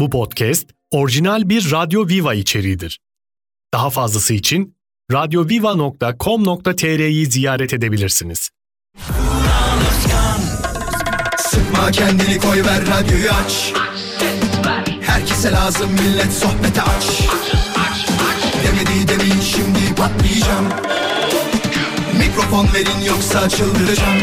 Bu podcast orijinal bir Radyo Viva içeriğidir. Daha fazlası için radyoviva.com.tr'yi ziyaret edebilirsiniz. Sıkma kendini koy ver radyoyu aç Herkese lazım millet sohbete aç Demedi demin şimdi patlayacağım Mikrofon verin yoksa çıldıracağım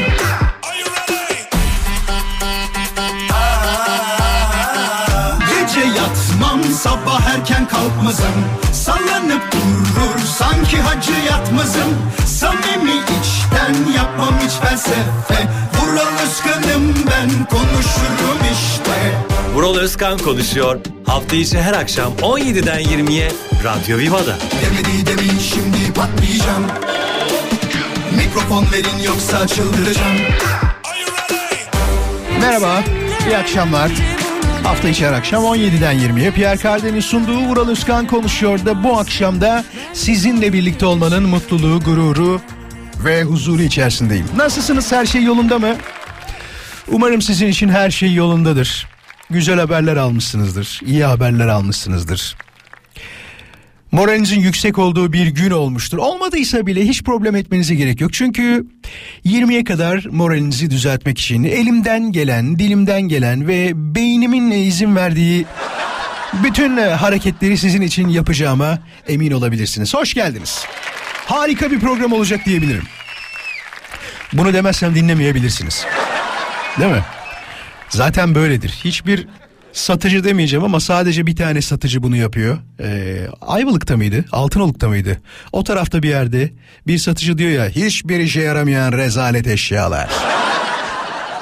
kalkmazım. Sallanıp durur sanki hacı yatmazım. Samimi içten yapmam hiç felsefe. Vural Özkan'ım ben konuşurum işte. Vural Özkan konuşuyor. Hafta içi her akşam 17'den 20'ye Radyo Viva'da. Demedi demin şimdi patlayacağım. Mikrofon verin yoksa çıldıracağım. Merhaba, iyi akşamlar. Hafta içi her akşam 17'den 20'ye Pierre Cardin'in sunduğu Vural Özkan konuşuyor da bu akşamda sizinle birlikte olmanın mutluluğu, gururu ve huzuru içerisindeyim. Nasılsınız? Her şey yolunda mı? Umarım sizin için her şey yolundadır. Güzel haberler almışsınızdır. iyi haberler almışsınızdır. Moralinizin yüksek olduğu bir gün olmuştur. Olmadıysa bile hiç problem etmenize gerek yok. Çünkü 20'ye kadar moralinizi düzeltmek için elimden gelen, dilimden gelen ve beynimin izin verdiği bütün hareketleri sizin için yapacağıma emin olabilirsiniz. Hoş geldiniz. Harika bir program olacak diyebilirim. Bunu demezsem dinlemeyebilirsiniz. Değil mi? Zaten böyledir. Hiçbir satıcı demeyeceğim ama sadece bir tane satıcı bunu yapıyor. Ee, Ayvalık'ta mıydı? Altınoluk'ta mıydı? O tarafta bir yerde bir satıcı diyor ya hiçbir işe yaramayan rezalet eşyalar.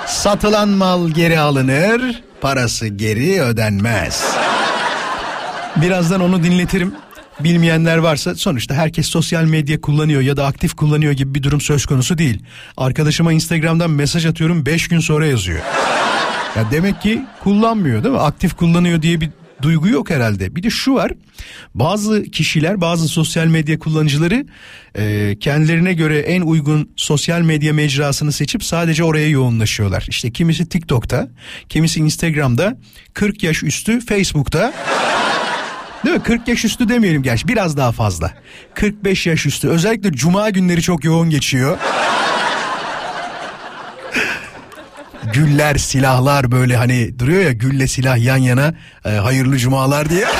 Satılan mal geri alınır, parası geri ödenmez. Birazdan onu dinletirim. Bilmeyenler varsa sonuçta herkes sosyal medya kullanıyor ya da aktif kullanıyor gibi bir durum söz konusu değil. Arkadaşıma Instagram'dan mesaj atıyorum 5 gün sonra yazıyor. Ya demek ki kullanmıyor değil mi? Aktif kullanıyor diye bir duygu yok herhalde. Bir de şu var. Bazı kişiler, bazı sosyal medya kullanıcıları e, kendilerine göre en uygun sosyal medya mecrasını seçip sadece oraya yoğunlaşıyorlar. İşte kimisi TikTok'ta, kimisi Instagram'da, 40 yaş üstü Facebook'ta. Değil mi? 40 yaş üstü demeyelim gerçi biraz daha fazla. 45 yaş üstü özellikle cuma günleri çok yoğun geçiyor. Güller, silahlar böyle hani duruyor ya gülle silah yan yana e, hayırlı cumalar diye.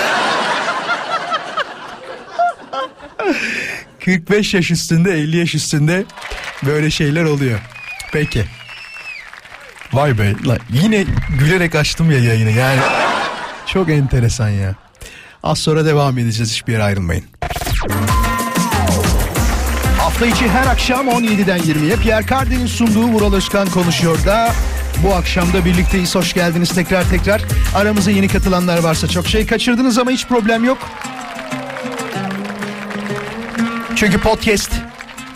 45 yaş üstünde 50 yaş üstünde böyle şeyler oluyor. Peki. Vay be lan yine gülerek açtım ya yayını yani. Çok enteresan ya. Az sonra devam edeceğiz hiçbir yere ayrılmayın. Hafta içi her akşam 17'den 20'ye Pierre Cardin'in sunduğu Vural Özkan konuşuyor da bu akşam da birlikteyiz. Hoş geldiniz tekrar tekrar. Aramıza yeni katılanlar varsa çok şey kaçırdınız ama hiç problem yok. Çünkü podcast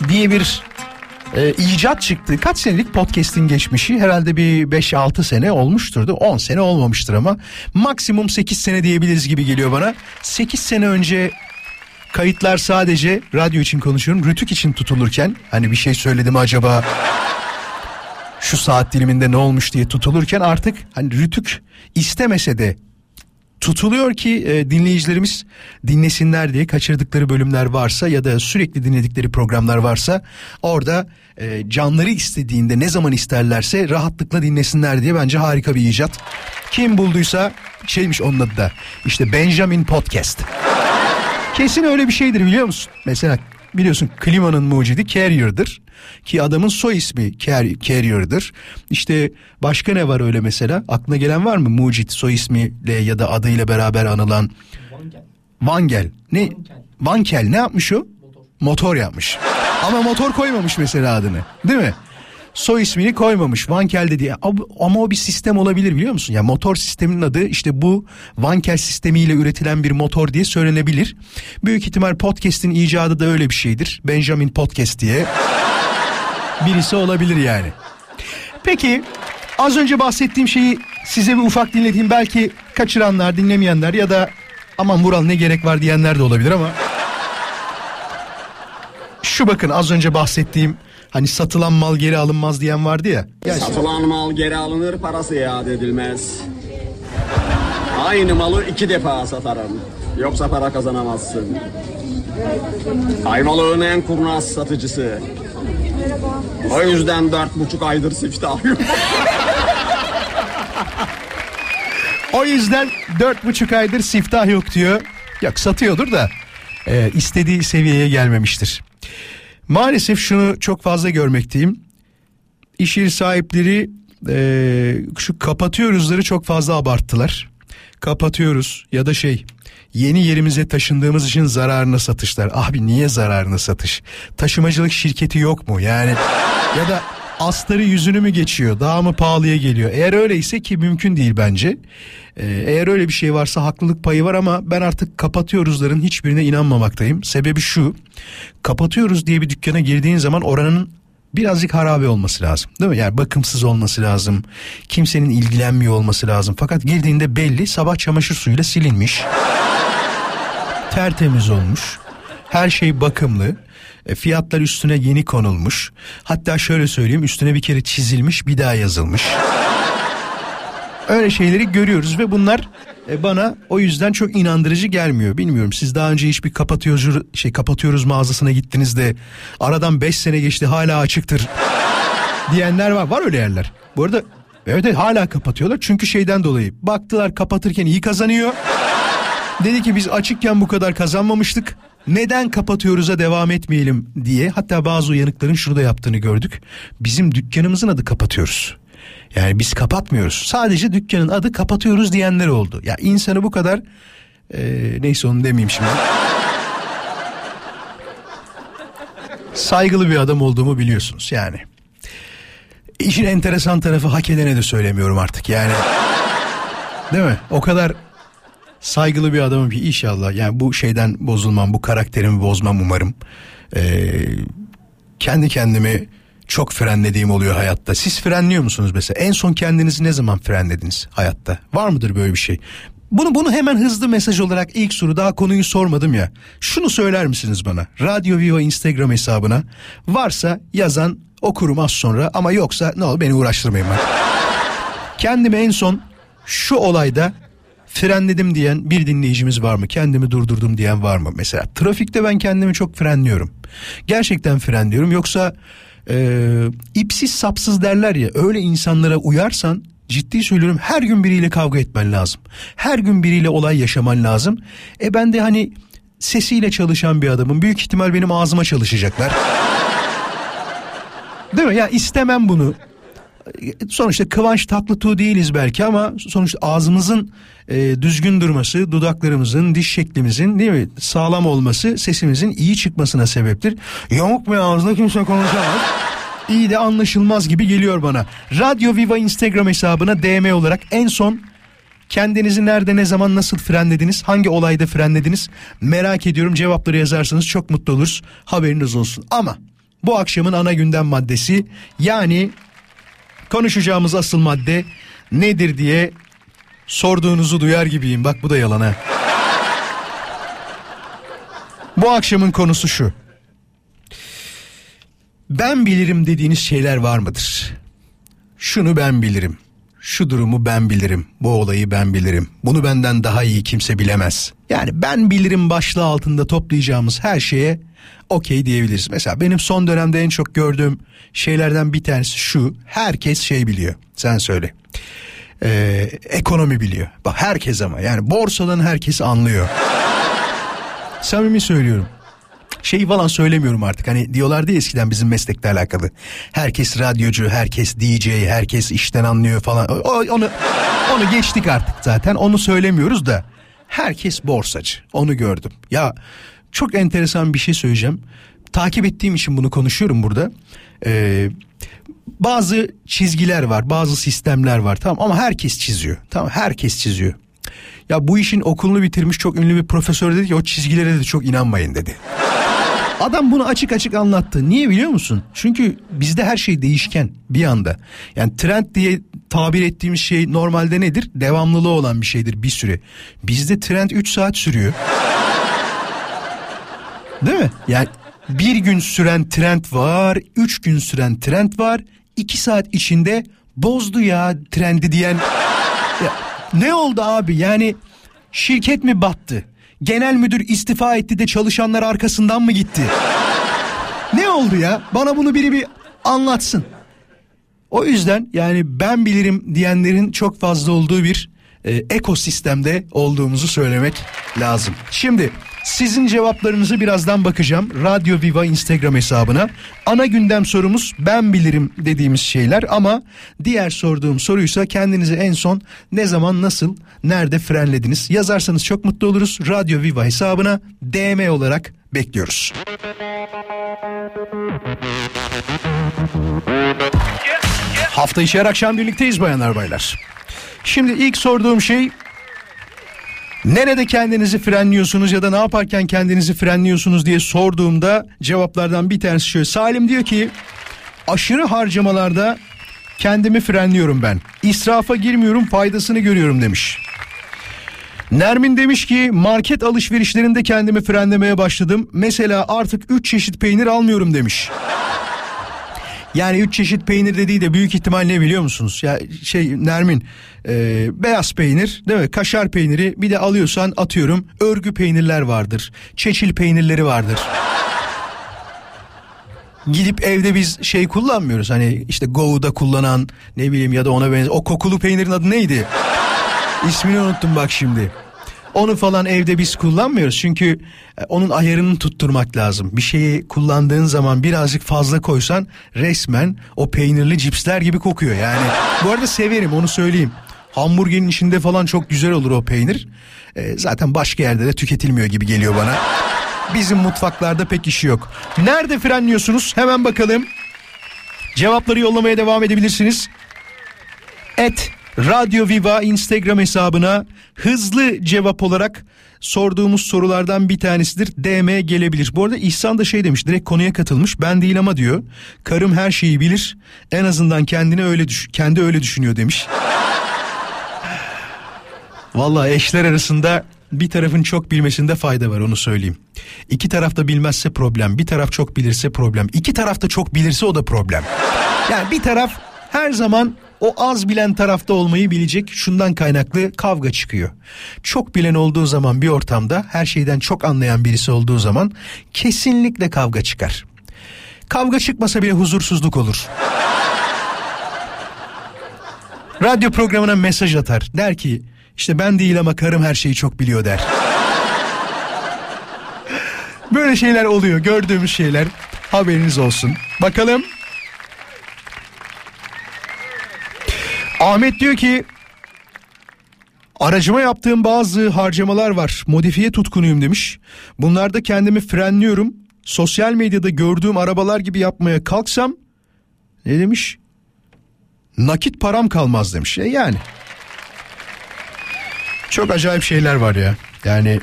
diye bir e, icat çıktı. Kaç senelik podcast'in geçmişi? Herhalde bir 5-6 sene olmuştur da 10 sene olmamıştır ama maksimum 8 sene diyebiliriz gibi geliyor bana. 8 sene önce kayıtlar sadece radyo için konuşuyorum. Rütük için tutulurken hani bir şey söyledim acaba şu saat diliminde ne olmuş diye tutulurken artık hani Rütük istemese de tutuluyor ki e, dinleyicilerimiz dinlesinler diye kaçırdıkları bölümler varsa ya da sürekli dinledikleri programlar varsa orada e, canları istediğinde ne zaman isterlerse rahatlıkla dinlesinler diye bence harika bir icat. Kim bulduysa şeymiş onun adı da işte Benjamin Podcast. Kesin öyle bir şeydir biliyor musun? Mesela biliyorsun klimanın mucidi Carrier'dır. Ki adamın soy ismi Car- Carrier'dır. İşte başka ne var öyle mesela? Aklına gelen var mı mucit soy ismiyle ya da adıyla beraber anılan? Vangel. Ne? Vankel ne yapmış o? Motor yapmış. Ama motor koymamış mesela adını. Değil mi? Soy ismini koymamış Vankel dedi. Ab- Ama o bir sistem olabilir biliyor musun? Ya motor sisteminin adı işte bu Vankel sistemiyle üretilen bir motor diye söylenebilir. Büyük ihtimal podcast'in icadı da öyle bir şeydir. Benjamin Podcast diye. Birisi olabilir yani. Peki az önce bahsettiğim şeyi size bir ufak dinleteyim. Belki kaçıranlar, dinlemeyenler ya da aman Vural ne gerek var diyenler de olabilir ama. Şu bakın az önce bahsettiğim hani satılan mal geri alınmaz diyen vardı ya. Ya Satılan mal geri alınır parası iade edilmez. Aynı malı iki defa satarım. Yoksa para kazanamazsın. Ayvalık'ın en kurnaz satıcısı. O yüzden dört buçuk aydır siftah yok. O yüzden dört buçuk aydır siftah yok diyor. Yok satıyordur da e, istediği seviyeye gelmemiştir. Maalesef şunu çok fazla görmekteyim. İş yeri sahipleri e, şu kapatıyoruzları çok fazla abarttılar. Kapatıyoruz ya da şey yeni yerimize taşındığımız için zararına satışlar. Abi niye zararına satış? Taşımacılık şirketi yok mu? Yani ya da astarı yüzünü mü geçiyor? Daha mı pahalıya geliyor? Eğer öyleyse ki mümkün değil bence. Ee, eğer öyle bir şey varsa haklılık payı var ama ben artık kapatıyoruzların hiçbirine inanmamaktayım. Sebebi şu. Kapatıyoruz diye bir dükkana girdiğin zaman oranın birazcık harabe olması lazım. Değil mi? Yani bakımsız olması lazım. Kimsenin ilgilenmiyor olması lazım. Fakat girdiğinde belli sabah çamaşır suyuyla silinmiş. tertemiz olmuş. Her şey bakımlı. E, fiyatlar üstüne yeni konulmuş. Hatta şöyle söyleyeyim üstüne bir kere çizilmiş bir daha yazılmış. Öyle şeyleri görüyoruz ve bunlar e, bana o yüzden çok inandırıcı gelmiyor. Bilmiyorum siz daha önce hiçbir kapatıyoruz şey kapatıyoruz mağazasına gittiniz de aradan 5 sene geçti hala açıktır diyenler var. Var öyle yerler. Bu arada evet evet, hala kapatıyorlar çünkü şeyden dolayı baktılar kapatırken iyi kazanıyor. Dedi ki biz açıkken bu kadar kazanmamıştık. Neden kapatıyoruz'a devam etmeyelim diye hatta bazı uyanıkların şunu da yaptığını gördük. Bizim dükkanımızın adı kapatıyoruz. Yani biz kapatmıyoruz. Sadece dükkanın adı kapatıyoruz diyenler oldu. Ya insanı bu kadar e, neyse onu demeyeyim şimdi. Saygılı bir adam olduğumu biliyorsunuz yani. İşin enteresan tarafı hak edene de söylemiyorum artık yani. Değil mi? O kadar saygılı bir adamım ki inşallah yani bu şeyden bozulmam bu karakterimi bozmam umarım. Ee, kendi kendimi çok frenlediğim oluyor hayatta. Siz frenliyor musunuz mesela? En son kendinizi ne zaman frenlediniz hayatta? Var mıdır böyle bir şey? Bunu bunu hemen hızlı mesaj olarak ilk soru daha konuyu sormadım ya. Şunu söyler misiniz bana? Radyo Viva Instagram hesabına varsa yazan okurum az sonra ama yoksa ne olur beni uğraştırmayın ben. Kendimi en son şu olayda frenledim diyen bir dinleyicimiz var mı? Kendimi durdurdum diyen var mı? Mesela trafikte ben kendimi çok frenliyorum. Gerçekten frenliyorum yoksa e, ipsiz sapsız derler ya öyle insanlara uyarsan ciddi söylüyorum her gün biriyle kavga etmen lazım. Her gün biriyle olay yaşaman lazım. E ben de hani sesiyle çalışan bir adamım. Büyük ihtimal benim ağzıma çalışacaklar. Değil mi? Ya istemem bunu. Sonuçta Kıvanç Tatlıtuğ değiliz belki ama sonuçta ağzımızın e, düzgün durması, dudaklarımızın, diş şeklimizin değil mi sağlam olması sesimizin iyi çıkmasına sebeptir. Yamuk bir ağızla kimse konuşamaz. İyi de anlaşılmaz gibi geliyor bana. Radyo Viva Instagram hesabına DM olarak en son kendinizi nerede ne zaman nasıl frenlediniz? Hangi olayda frenlediniz? Merak ediyorum cevapları yazarsanız çok mutlu oluruz. Haberiniz olsun. Ama bu akşamın ana gündem maddesi yani konuşacağımız asıl madde nedir diye sorduğunuzu duyar gibiyim. Bak bu da yalan ha. Bu akşamın konusu şu. Ben bilirim dediğiniz şeyler var mıdır? Şunu ben bilirim. Şu durumu ben bilirim. Bu olayı ben bilirim. Bunu benden daha iyi kimse bilemez. Yani ben bilirim başlığı altında toplayacağımız her şeye okey diyebiliriz. Mesela benim son dönemde en çok gördüğüm şeylerden bir tanesi şu. Herkes şey biliyor. Sen söyle. Ee, ekonomi biliyor. Bak herkes ama yani borsadan herkes anlıyor. Samimi söylüyorum şey falan söylemiyorum artık. Hani diyorlardı ya eskiden bizim meslekle alakalı. Herkes radyocu, herkes DJ, herkes işten anlıyor falan. O, onu onu geçtik artık zaten. Onu söylemiyoruz da herkes borsacı. Onu gördüm. Ya çok enteresan bir şey söyleyeceğim. Takip ettiğim için bunu konuşuyorum burada. Ee, bazı çizgiler var, bazı sistemler var tamam ama herkes çiziyor. Tamam herkes çiziyor. Ya bu işin okulunu bitirmiş çok ünlü bir profesör dedi ki o çizgilere de çok inanmayın dedi. Adam bunu açık açık anlattı. Niye biliyor musun? Çünkü bizde her şey değişken bir anda. Yani trend diye tabir ettiğimiz şey normalde nedir? Devamlılığı olan bir şeydir bir süre. Bizde trend 3 saat sürüyor. Değil mi? Yani bir gün süren trend var, üç gün süren trend var. iki saat içinde bozdu ya trendi diyen... Ya, Ne oldu abi yani şirket mi battı? Genel müdür istifa etti de çalışanlar arkasından mı gitti? ne oldu ya? Bana bunu biri bir anlatsın. O yüzden yani ben bilirim diyenlerin çok fazla olduğu bir e, ekosistemde olduğumuzu söylemek lazım. Şimdi sizin cevaplarınızı birazdan bakacağım. Radyo Viva Instagram hesabına. Ana gündem sorumuz ben bilirim dediğimiz şeyler ama diğer sorduğum soruysa kendinizi en son ne zaman nasıl nerede frenlediniz yazarsanız çok mutlu oluruz. Radyo Viva hesabına DM olarak bekliyoruz. Hafta içi her akşam birlikteyiz bayanlar baylar. Şimdi ilk sorduğum şey nerede kendinizi frenliyorsunuz ya da ne yaparken kendinizi frenliyorsunuz diye sorduğumda cevaplardan bir tanesi şöyle. Salim diyor ki aşırı harcamalarda kendimi frenliyorum ben. İsrafa girmiyorum faydasını görüyorum demiş. Nermin demiş ki market alışverişlerinde kendimi frenlemeye başladım. Mesela artık 3 çeşit peynir almıyorum demiş. Yani üç çeşit peynir dediği de büyük ihtimal ne biliyor musunuz? Ya şey Nermin e, beyaz peynir değil mi? Kaşar peyniri bir de alıyorsan atıyorum örgü peynirler vardır. Çeçil peynirleri vardır. Gidip evde biz şey kullanmıyoruz. Hani işte Go'da kullanan ne bileyim ya da ona benzer. O kokulu peynirin adı neydi? İsmini unuttum bak şimdi. Onu falan evde biz kullanmıyoruz çünkü e, onun ayarını tutturmak lazım. Bir şeyi kullandığın zaman birazcık fazla koysan resmen o peynirli cipsler gibi kokuyor yani. Bu arada severim onu söyleyeyim. Hamburgerin içinde falan çok güzel olur o peynir. E, zaten başka yerde de tüketilmiyor gibi geliyor bana. Bizim mutfaklarda pek işi yok. Nerede frenliyorsunuz? Hemen bakalım. Cevapları yollamaya devam edebilirsiniz. Et Radyo Viva Instagram hesabına hızlı cevap olarak sorduğumuz sorulardan bir tanesidir. DM gelebilir. Bu arada İhsan da şey demiş direkt konuya katılmış. Ben değil ama diyor. Karım her şeyi bilir. En azından kendini öyle düş kendi öyle düşünüyor demiş. Vallahi eşler arasında bir tarafın çok bilmesinde fayda var onu söyleyeyim. İki taraf da bilmezse problem. Bir taraf çok bilirse problem. İki taraf da çok bilirse o da problem. Yani bir taraf her zaman o az bilen tarafta olmayı bilecek şundan kaynaklı kavga çıkıyor. Çok bilen olduğu zaman bir ortamda her şeyden çok anlayan birisi olduğu zaman kesinlikle kavga çıkar. Kavga çıkmasa bile huzursuzluk olur. Radyo programına mesaj atar. Der ki işte ben değil ama karım her şeyi çok biliyor der. Böyle şeyler oluyor gördüğümüz şeyler haberiniz olsun. Bakalım Ahmet diyor ki aracıma yaptığım bazı harcamalar var. Modifiye tutkunuyum demiş. Bunlarda kendimi frenliyorum. Sosyal medyada gördüğüm arabalar gibi yapmaya kalksam ne demiş? Nakit param kalmaz demiş. E yani. Çok acayip şeyler var ya. Yani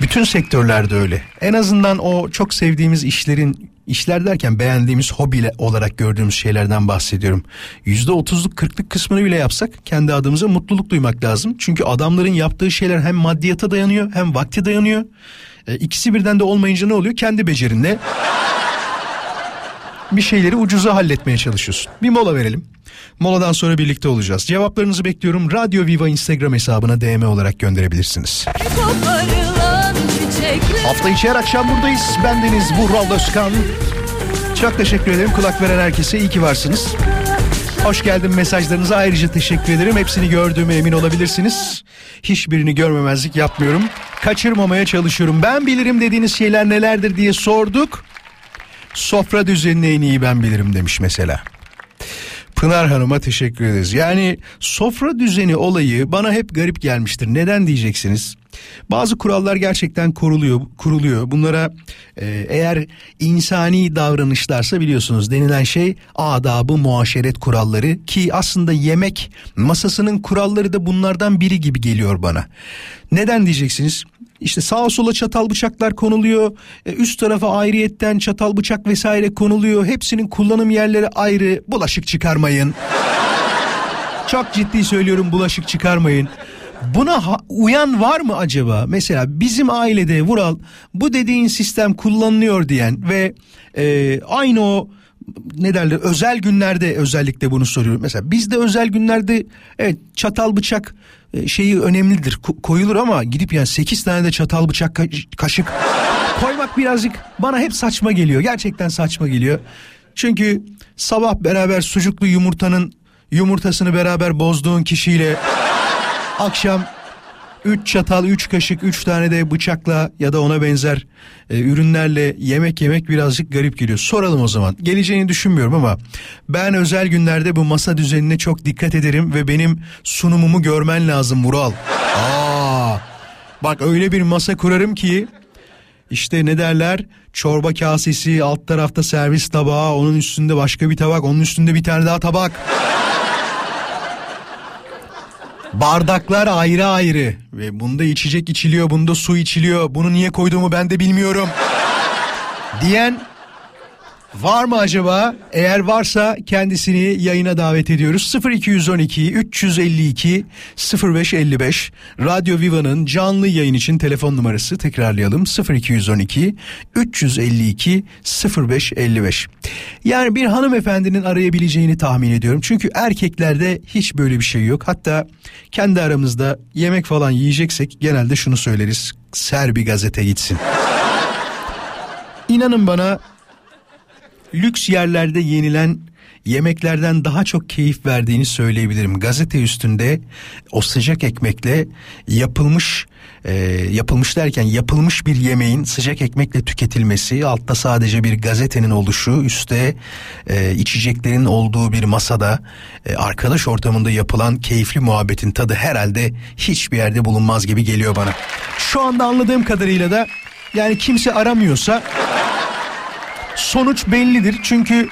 bütün sektörlerde öyle. En azından o çok sevdiğimiz işlerin işler derken beğendiğimiz hobi olarak gördüğümüz şeylerden bahsediyorum. Yüzde otuzluk kırklık kısmını bile yapsak kendi adımıza mutluluk duymak lazım. Çünkü adamların yaptığı şeyler hem maddiyata dayanıyor hem vakti dayanıyor. E, ikisi birden de olmayınca ne oluyor? Kendi becerinle bir şeyleri ucuza halletmeye çalışıyorsun. Bir mola verelim. Moladan sonra birlikte olacağız. Cevaplarınızı bekliyorum. Radyo Viva Instagram hesabına DM olarak gönderebilirsiniz. Hafta içi her akşam buradayız. Bendeniz Vural Özkan. Çok teşekkür ederim. Kulak veren herkese iyi ki varsınız. Hoş geldin mesajlarınıza ayrıca teşekkür ederim. Hepsini gördüğüme emin olabilirsiniz. Hiçbirini görmemezlik yapmıyorum. Kaçırmamaya çalışıyorum. Ben bilirim dediğiniz şeyler nelerdir diye sorduk. Sofra düzenini en iyi ben bilirim demiş mesela. Pınar Hanım'a teşekkür ederiz. Yani sofra düzeni olayı bana hep garip gelmiştir. Neden diyeceksiniz? Bazı kurallar gerçekten kuruluyor, kuruluyor. Bunlara e, eğer insani davranışlarsa biliyorsunuz denilen şey adabı muaşeret kuralları ki aslında yemek masasının kuralları da bunlardan biri gibi geliyor bana. Neden diyeceksiniz? İşte sağa sola çatal bıçaklar konuluyor. E, üst tarafa ayrıyetten çatal bıçak vesaire konuluyor. Hepsinin kullanım yerleri ayrı. Bulaşık çıkarmayın. Çok ciddi söylüyorum bulaşık çıkarmayın. Buna ha- uyan var mı acaba? Mesela bizim ailede Vural bu dediğin sistem kullanılıyor diyen ve e, aynı o ne derler özel günlerde özellikle bunu soruyorum. Mesela bizde özel günlerde evet çatal bıçak e, şeyi önemlidir ko- koyulur ama gidip yani 8 tane de çatal bıçak ka- kaşık koymak birazcık bana hep saçma geliyor. Gerçekten saçma geliyor. Çünkü sabah beraber sucuklu yumurtanın yumurtasını beraber bozduğun kişiyle akşam 3 çatal, 3 kaşık, 3 tane de bıçakla ya da ona benzer e, ürünlerle yemek yemek birazcık garip geliyor. Soralım o zaman. Geleceğini düşünmüyorum ama ben özel günlerde bu masa düzenine çok dikkat ederim ve benim sunumumu görmen lazım Vural. Aa, bak öyle bir masa kurarım ki işte ne derler çorba kasesi alt tarafta servis tabağı onun üstünde başka bir tabak onun üstünde bir tane daha tabak. Bardaklar ayrı ayrı ve bunda içecek içiliyor, bunda su içiliyor. Bunu niye koyduğumu ben de bilmiyorum. Diyen var mı acaba? Eğer varsa kendisini yayına davet ediyoruz. 0212 352 0555 Radyo Viva'nın canlı yayın için telefon numarası tekrarlayalım. 0212 352 0555. Yani bir hanımefendinin arayabileceğini tahmin ediyorum. Çünkü erkeklerde hiç böyle bir şey yok. Hatta kendi aramızda yemek falan yiyeceksek genelde şunu söyleriz. Ser bir gazete gitsin. İnanın bana lüks yerlerde yenilen yemeklerden daha çok keyif verdiğini söyleyebilirim. Gazete üstünde o sıcak ekmekle yapılmış e, yapılmış derken yapılmış bir yemeğin sıcak ekmekle tüketilmesi altta sadece bir gazetenin oluşu üstte e, içeceklerin olduğu bir masada e, arkadaş ortamında yapılan keyifli muhabbetin tadı herhalde hiçbir yerde bulunmaz gibi geliyor bana. Şu anda anladığım kadarıyla da yani kimse aramıyorsa sonuç bellidir. Çünkü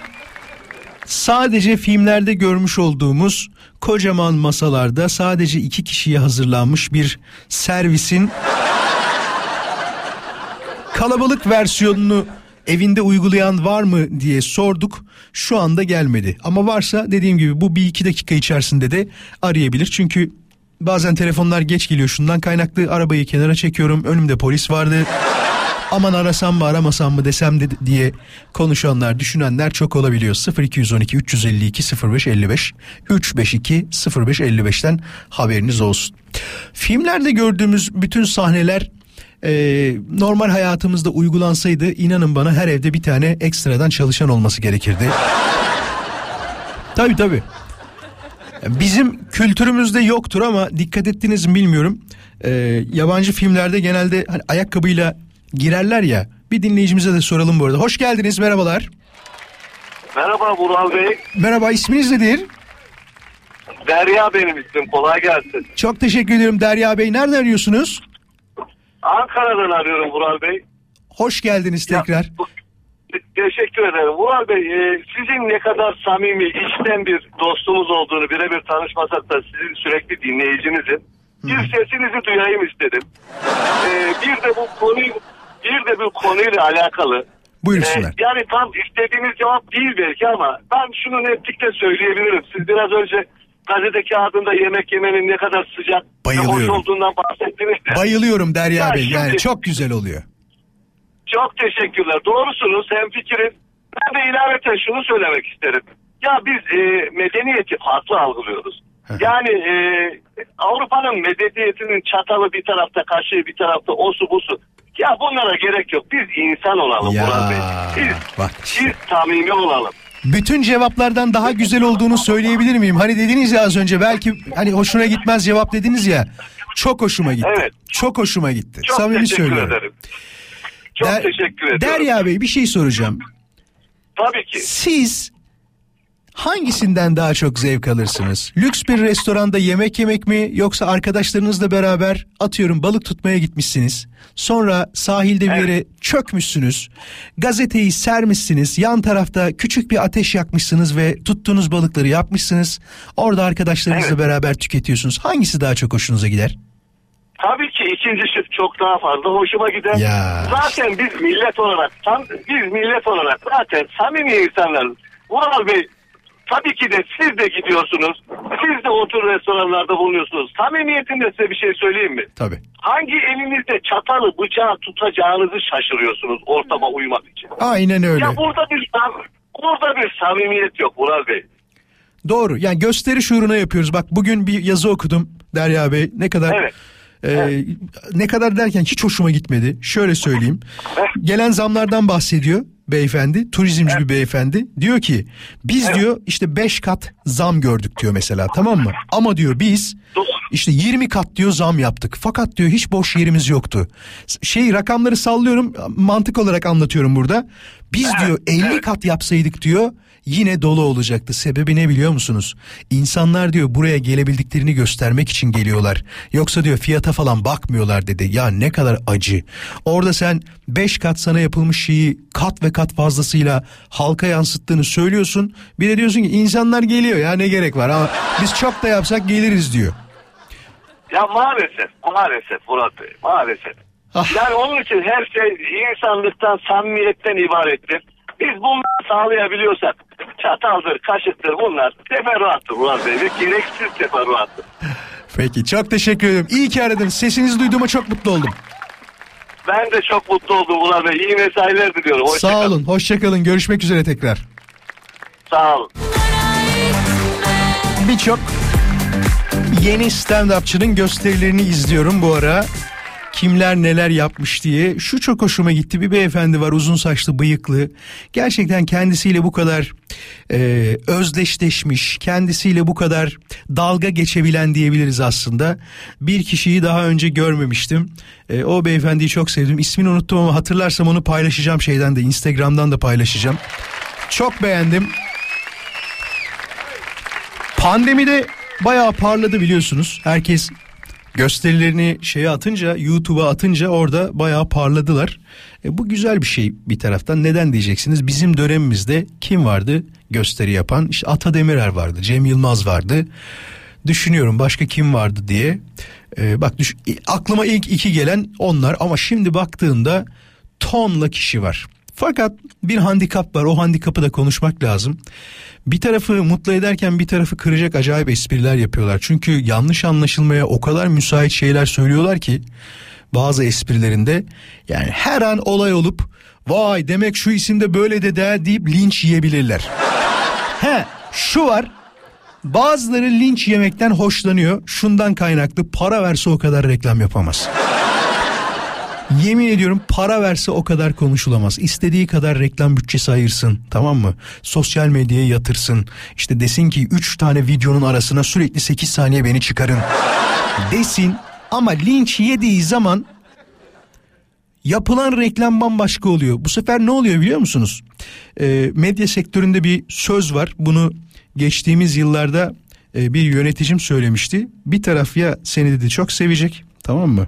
sadece filmlerde görmüş olduğumuz kocaman masalarda sadece iki kişiye hazırlanmış bir servisin kalabalık versiyonunu evinde uygulayan var mı diye sorduk. Şu anda gelmedi. Ama varsa dediğim gibi bu bir iki dakika içerisinde de arayabilir. Çünkü bazen telefonlar geç geliyor şundan kaynaklı arabayı kenara çekiyorum. Önümde polis vardı aman arasam mı aramasam mı desem de diye konuşanlar düşünenler çok olabiliyor. 0212 352 0555 352 0555'ten haberiniz olsun. Filmlerde gördüğümüz bütün sahneler e, normal hayatımızda uygulansaydı inanın bana her evde bir tane ekstradan çalışan olması gerekirdi. tabii tabii. Bizim kültürümüzde yoktur ama dikkat ettiniz mi bilmiyorum. Ee, yabancı filmlerde genelde hani ayakkabıyla girerler ya. Bir dinleyicimize de soralım bu arada. Hoş geldiniz merhabalar. Merhaba Vural Bey. Merhaba isminiz nedir? Derya benim ismim. Kolay gelsin. Çok teşekkür ediyorum Derya Bey. Nereden arıyorsunuz? Ankara'dan arıyorum Vural Bey. Hoş geldiniz tekrar. Ya, teşekkür ederim. Vural Bey e, sizin ne kadar samimi, içten bir dostumuz olduğunu birebir tanışmasak da sizin sürekli dinleyicinizim. Bir sesinizi duyayım istedim. E, bir de bu konuyu bir de bu konuyla alakalı. Buyursunlar. E, yani tam istediğiniz cevap değil belki ama ben şunu netlikle söyleyebilirim. Siz biraz önce gazete kağıdında yemek yemenin ne kadar sıcak ve hoş Bayılıyorum. olduğundan bahsettiniz ya. Bayılıyorum Derya Ya Bey. Yani şimdi- çok güzel oluyor. Çok teşekkürler. Doğrusunuz. Hem fikiriz. Ben de ilaveten şunu söylemek isterim. Ya biz e, medeniyeti farklı algılıyoruz. Yani e, Avrupa'nın medeniyetinin çatalı bir tarafta, kaşığı bir tarafta, o su bu su. Ya bunlara gerek yok. Biz insan olalım Ya, Murat Bey. Biz, bak biz samimi olalım. Bütün cevaplardan daha güzel olduğunu söyleyebilir miyim? Hani dediniz ya az önce belki hani hoşuna gitmez cevap dediniz ya. Çok hoşuma gitti. Evet. Çok hoşuma gitti. Çok Samimi teşekkür söylüyorum. ederim. Çok Der- teşekkür ederim. Derya Bey bir şey soracağım. Tabii ki. Siz hangisinden daha çok zevk alırsınız? Lüks bir restoranda yemek yemek mi yoksa arkadaşlarınızla beraber atıyorum balık tutmaya gitmişsiniz. Sonra sahilde bir yere çökmüşsünüz. Gazeteyi sermişsiniz. Yan tarafta küçük bir ateş yakmışsınız ve tuttuğunuz balıkları yapmışsınız. Orada arkadaşlarınızla Evet. beraber tüketiyorsunuz. Hangisi daha çok hoşunuza gider? Tabii ki ikinci şık çok daha fazla hoşuma gider. Ya. Zaten biz millet olarak, tam, biz millet olarak zaten samimi insanlarız. Vural Bey, tabii ki de siz de gidiyorsunuz. Siz de otur restoranlarda bulunuyorsunuz. Samimiyetinde size bir şey söyleyeyim mi? Tabii. Hangi elinizde çatalı bıçağı tutacağınızı şaşırıyorsunuz ortama uymak için. Aynen öyle. Ya burada bir sam- Orada bir samimiyet yok Murat Bey. Doğru. Yani gösteri şuuruna yapıyoruz. Bak bugün bir yazı okudum Derya Bey. Ne kadar Evet. e, ne kadar derken hiç hoşuma gitmedi. Şöyle söyleyeyim. Gelen zamlardan bahsediyor beyefendi. Turizmci bir beyefendi. Diyor ki biz diyor işte 5 kat zam gördük diyor mesela tamam mı? Ama diyor biz işte 20 kat diyor zam yaptık. Fakat diyor hiç boş yerimiz yoktu. Şey rakamları sallıyorum mantık olarak anlatıyorum burada. Biz diyor 50 kat yapsaydık diyor yine dolu olacaktı. Sebebi ne biliyor musunuz? İnsanlar diyor buraya gelebildiklerini göstermek için geliyorlar. Yoksa diyor fiyata falan bakmıyorlar dedi. Ya ne kadar acı. Orada sen 5 kat sana yapılmış şeyi kat ve kat fazlasıyla halka yansıttığını söylüyorsun. Bir de diyorsun ki insanlar geliyor ya ne gerek var ama biz çok da yapsak geliriz diyor. Ya maalesef, maalesef Murat Bey, maalesef. Ah. Yani onun için her şey insanlıktan, samimiyetten ibarettir. Biz bunları sağlayabiliyorsak çataldır, kaşıktır bunlar teferruattır Murat Bey ve gereksiz teferruattır. Peki çok teşekkür ederim. İyi ki aradınız. Sesinizi duyduğuma çok mutlu oldum. Ben de çok mutlu oldum Murat Bey. İyi mesailer diliyorum. Hoşça Sağ olun. Hoşçakalın. Görüşmek üzere tekrar. Sağ olun. Birçok yeni stand-upçının gösterilerini izliyorum bu ara. Kimler neler yapmış diye. Şu çok hoşuma gitti. Bir beyefendi var uzun saçlı bıyıklı. Gerçekten kendisiyle bu kadar e, özdeşleşmiş. Kendisiyle bu kadar dalga geçebilen diyebiliriz aslında. Bir kişiyi daha önce görmemiştim. E, o beyefendiyi çok sevdim. İsmini unuttum ama hatırlarsam onu paylaşacağım şeyden de Instagram'dan da paylaşacağım. Çok beğendim. Pandemide bayağı parladı biliyorsunuz. Herkes gösterilerini şeye atınca YouTube'a atınca orada bayağı parladılar. E, bu güzel bir şey bir taraftan. Neden diyeceksiniz? Bizim dönemimizde kim vardı gösteri yapan? İşte Ata Demirer vardı, Cem Yılmaz vardı. Düşünüyorum başka kim vardı diye. E, bak düş, aklıma ilk iki gelen onlar ama şimdi baktığımda tonla kişi var. Fakat bir handikap var. O handikapı da konuşmak lazım. Bir tarafı mutlu ederken bir tarafı kıracak acayip espriler yapıyorlar. Çünkü yanlış anlaşılmaya o kadar müsait şeyler söylüyorlar ki bazı esprilerinde yani her an olay olup vay demek şu isimde böyle de der deyip linç yiyebilirler. He şu var bazıları linç yemekten hoşlanıyor. Şundan kaynaklı para verse o kadar reklam yapamaz. Yemin ediyorum para verse o kadar konuşulamaz. İstediği kadar reklam bütçesi ayırsın tamam mı? Sosyal medyaya yatırsın. İşte desin ki 3 tane videonun arasına sürekli 8 saniye beni çıkarın. Desin ama linç yediği zaman yapılan reklam bambaşka oluyor. Bu sefer ne oluyor biliyor musunuz? Ee, medya sektöründe bir söz var. Bunu geçtiğimiz yıllarda e, bir yöneticim söylemişti. Bir taraf ya seni dedi çok sevecek tamam mı?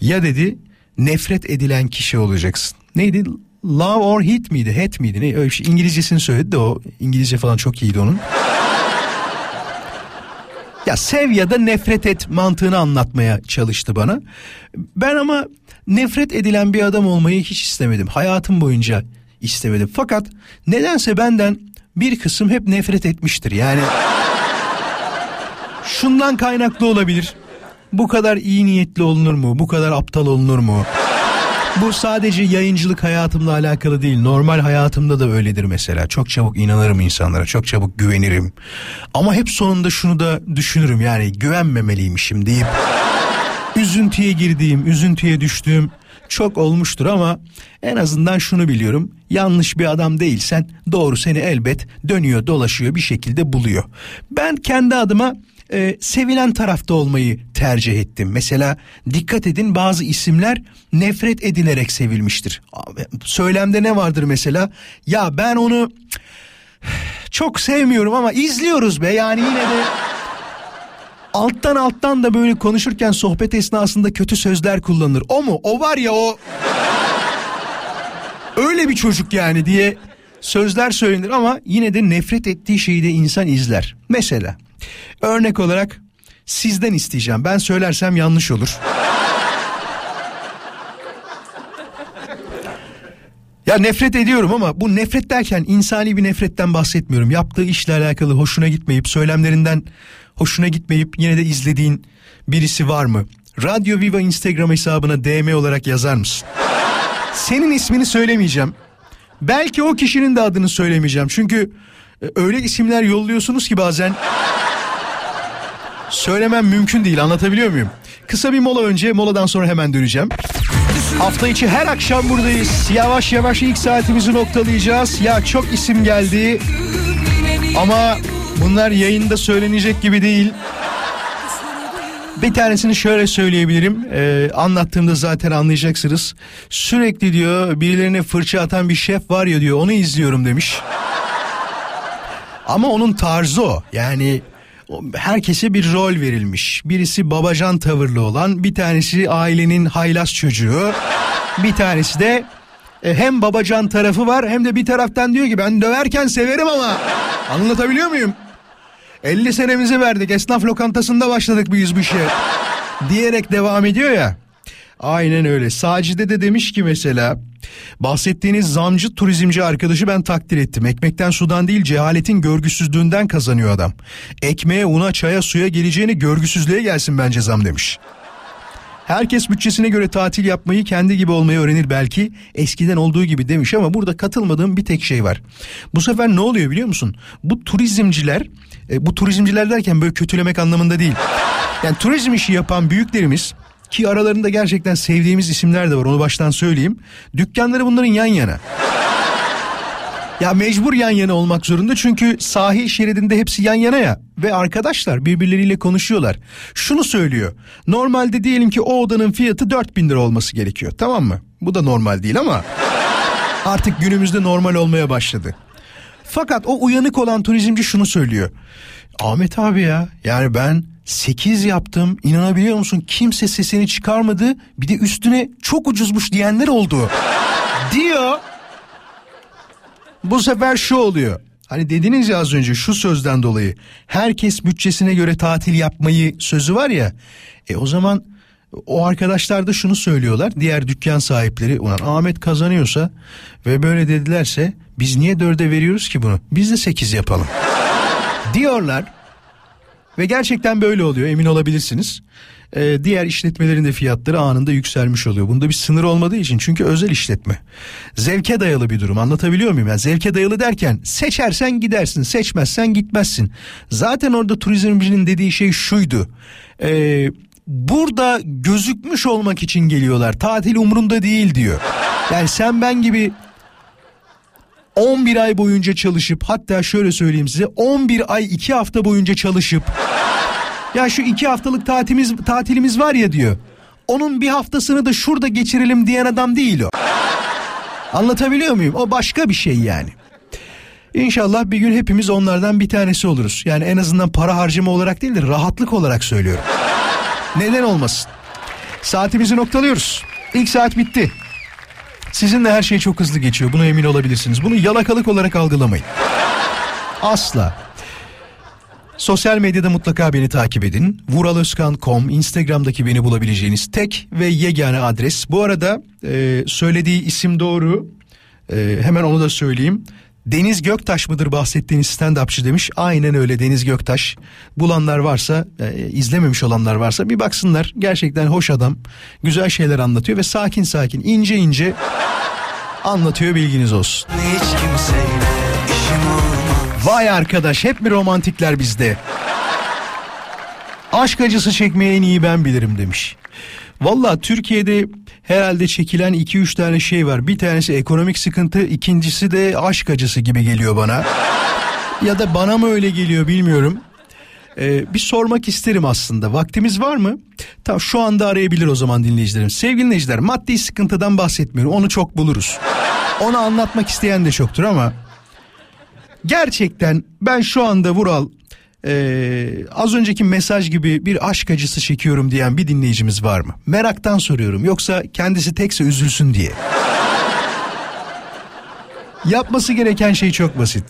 Ya dedi nefret edilen kişi olacaksın. Neydi? Love or hate miydi? Hate miydi? Ne? Öyle şey. İngilizcesini söyledi de o İngilizce falan çok iyiydi onun. Ya sev ya da nefret et mantığını anlatmaya çalıştı bana. Ben ama nefret edilen bir adam olmayı hiç istemedim. Hayatım boyunca istemedim. Fakat nedense benden bir kısım hep nefret etmiştir. Yani şundan kaynaklı olabilir. Bu kadar iyi niyetli olunur mu? Bu kadar aptal olunur mu? Bu sadece yayıncılık hayatımla alakalı değil. Normal hayatımda da öyledir mesela. Çok çabuk inanırım insanlara. Çok çabuk güvenirim. Ama hep sonunda şunu da düşünürüm. Yani güvenmemeliymişim deyip üzüntüye girdiğim, üzüntüye düştüğüm çok olmuştur ama en azından şunu biliyorum. Yanlış bir adam değilsen doğru seni elbet dönüyor, dolaşıyor bir şekilde buluyor. Ben kendi adıma e, sevilen tarafta olmayı tercih ettim. Mesela dikkat edin bazı isimler nefret edilerek sevilmiştir. Söylemde ne vardır mesela? Ya ben onu çok sevmiyorum ama izliyoruz be yani yine de alttan alttan da böyle konuşurken sohbet esnasında kötü sözler kullanır. O mu? O var ya o öyle bir çocuk yani diye sözler söylenir ama yine de nefret ettiği şeyi de insan izler. Mesela örnek olarak sizden isteyeceğim. Ben söylersem yanlış olur. Ya nefret ediyorum ama bu nefret derken insani bir nefretten bahsetmiyorum. Yaptığı işle alakalı hoşuna gitmeyip söylemlerinden hoşuna gitmeyip yine de izlediğin birisi var mı? Radyo Viva Instagram hesabına DM olarak yazar mısın? Senin ismini söylemeyeceğim. Belki o kişinin de adını söylemeyeceğim. Çünkü e, öyle isimler yolluyorsunuz ki bazen söylemem mümkün değil anlatabiliyor muyum? Kısa bir mola önce moladan sonra hemen döneceğim. Hafta içi her akşam buradayız. Yavaş yavaş ilk saatimizi noktalayacağız. Ya çok isim geldi. Ama bunlar yayında söylenecek gibi değil. Bir tanesini şöyle söyleyebilirim. Ee, anlattığımda zaten anlayacaksınız. Sürekli diyor birilerine fırça atan bir şef var ya diyor onu izliyorum demiş. Ama onun tarzı o. Yani herkese bir rol verilmiş. Birisi babacan tavırlı olan, bir tanesi ailenin haylaz çocuğu, bir tanesi de e, hem babacan tarafı var hem de bir taraftan diyor ki ben döverken severim ama anlatabiliyor muyum? 50 senemizi verdik esnaf lokantasında başladık biz bu işe diyerek devam ediyor ya. Aynen öyle. Sacide de demiş ki mesela bahsettiğiniz zamcı turizmci arkadaşı ben takdir ettim. Ekmekten sudan değil cehaletin görgüsüzlüğünden kazanıyor adam. Ekmeğe, una, çaya, suya geleceğini görgüsüzlüğe gelsin bence zam demiş. Herkes bütçesine göre tatil yapmayı kendi gibi olmayı öğrenir belki. Eskiden olduğu gibi demiş ama burada katılmadığım bir tek şey var. Bu sefer ne oluyor biliyor musun? Bu turizmciler, e, bu turizmciler derken böyle kötülemek anlamında değil. Yani turizm işi yapan büyüklerimiz ki aralarında gerçekten sevdiğimiz isimler de var onu baştan söyleyeyim. Dükkanları bunların yan yana. Ya mecbur yan yana olmak zorunda çünkü sahil şeridinde hepsi yan yana ya ve arkadaşlar birbirleriyle konuşuyorlar. Şunu söylüyor. Normalde diyelim ki o odanın fiyatı 4000 lira olması gerekiyor tamam mı? Bu da normal değil ama artık günümüzde normal olmaya başladı. Fakat o uyanık olan turizmci şunu söylüyor. Ahmet abi ya yani ben 8 yaptım inanabiliyor musun kimse sesini çıkarmadı bir de üstüne çok ucuzmuş diyenler oldu diyor. Bu sefer şu oluyor. Hani dediniz ya az önce şu sözden dolayı herkes bütçesine göre tatil yapmayı sözü var ya. E o zaman o arkadaşlar da şunu söylüyorlar. Diğer dükkan sahipleri ulan Ahmet kazanıyorsa ve böyle dedilerse biz niye dörde veriyoruz ki bunu? Biz de sekiz yapalım. diyorlar. Ve gerçekten böyle oluyor emin olabilirsiniz. Ee, diğer işletmelerin de fiyatları anında yükselmiş oluyor. Bunda bir sınır olmadığı için çünkü özel işletme. Zevke dayalı bir durum anlatabiliyor muyum? Yani zevke dayalı derken seçersen gidersin seçmezsen gitmezsin. Zaten orada turizmcinin dediği şey şuydu. Ee, burada gözükmüş olmak için geliyorlar. Tatil umrunda değil diyor. Yani sen ben gibi 11 ay boyunca çalışıp hatta şöyle söyleyeyim size 11 ay 2 hafta boyunca çalışıp ya şu 2 haftalık tatilimiz, tatilimiz var ya diyor. Onun bir haftasını da şurada geçirelim diyen adam değil o. Anlatabiliyor muyum? O başka bir şey yani. İnşallah bir gün hepimiz onlardan bir tanesi oluruz. Yani en azından para harcama olarak değil de rahatlık olarak söylüyorum. Neden olmasın? Saatimizi noktalıyoruz. İlk saat bitti. Sizinle her şey çok hızlı geçiyor. Buna emin olabilirsiniz. Bunu yalakalık olarak algılamayın. Asla. Sosyal medyada mutlaka beni takip edin. Vuraloskan.com Instagram'daki beni bulabileceğiniz tek ve yegane adres. Bu arada e, söylediği isim doğru. E, hemen onu da söyleyeyim. Deniz Göktaş mıdır bahsettiğiniz stand-upçı demiş. Aynen öyle Deniz Göktaş. Bulanlar varsa, e, izlememiş olanlar varsa bir baksınlar. Gerçekten hoş adam. Güzel şeyler anlatıyor ve sakin sakin, ince ince anlatıyor bilginiz olsun. Hiç kimseyle işim olmaz Vay arkadaş hep mi romantikler bizde? Aşk acısı çekmeyi en iyi ben bilirim demiş. Valla Türkiye'de herhalde çekilen 2-3 tane şey var. Bir tanesi ekonomik sıkıntı, ikincisi de aşk acısı gibi geliyor bana. ya da bana mı öyle geliyor bilmiyorum. Ee, bir sormak isterim aslında. Vaktimiz var mı? Tamam şu anda arayabilir o zaman dinleyicilerim. Sevgili dinleyiciler maddi sıkıntıdan bahsetmiyorum. Onu çok buluruz. Onu anlatmak isteyen de çoktur ama gerçekten ben şu anda Vural ee, az önceki mesaj gibi bir aşk acısı çekiyorum diyen bir dinleyicimiz var mı? Meraktan soruyorum yoksa kendisi tekse üzülsün diye. Yapması gereken şey çok basit.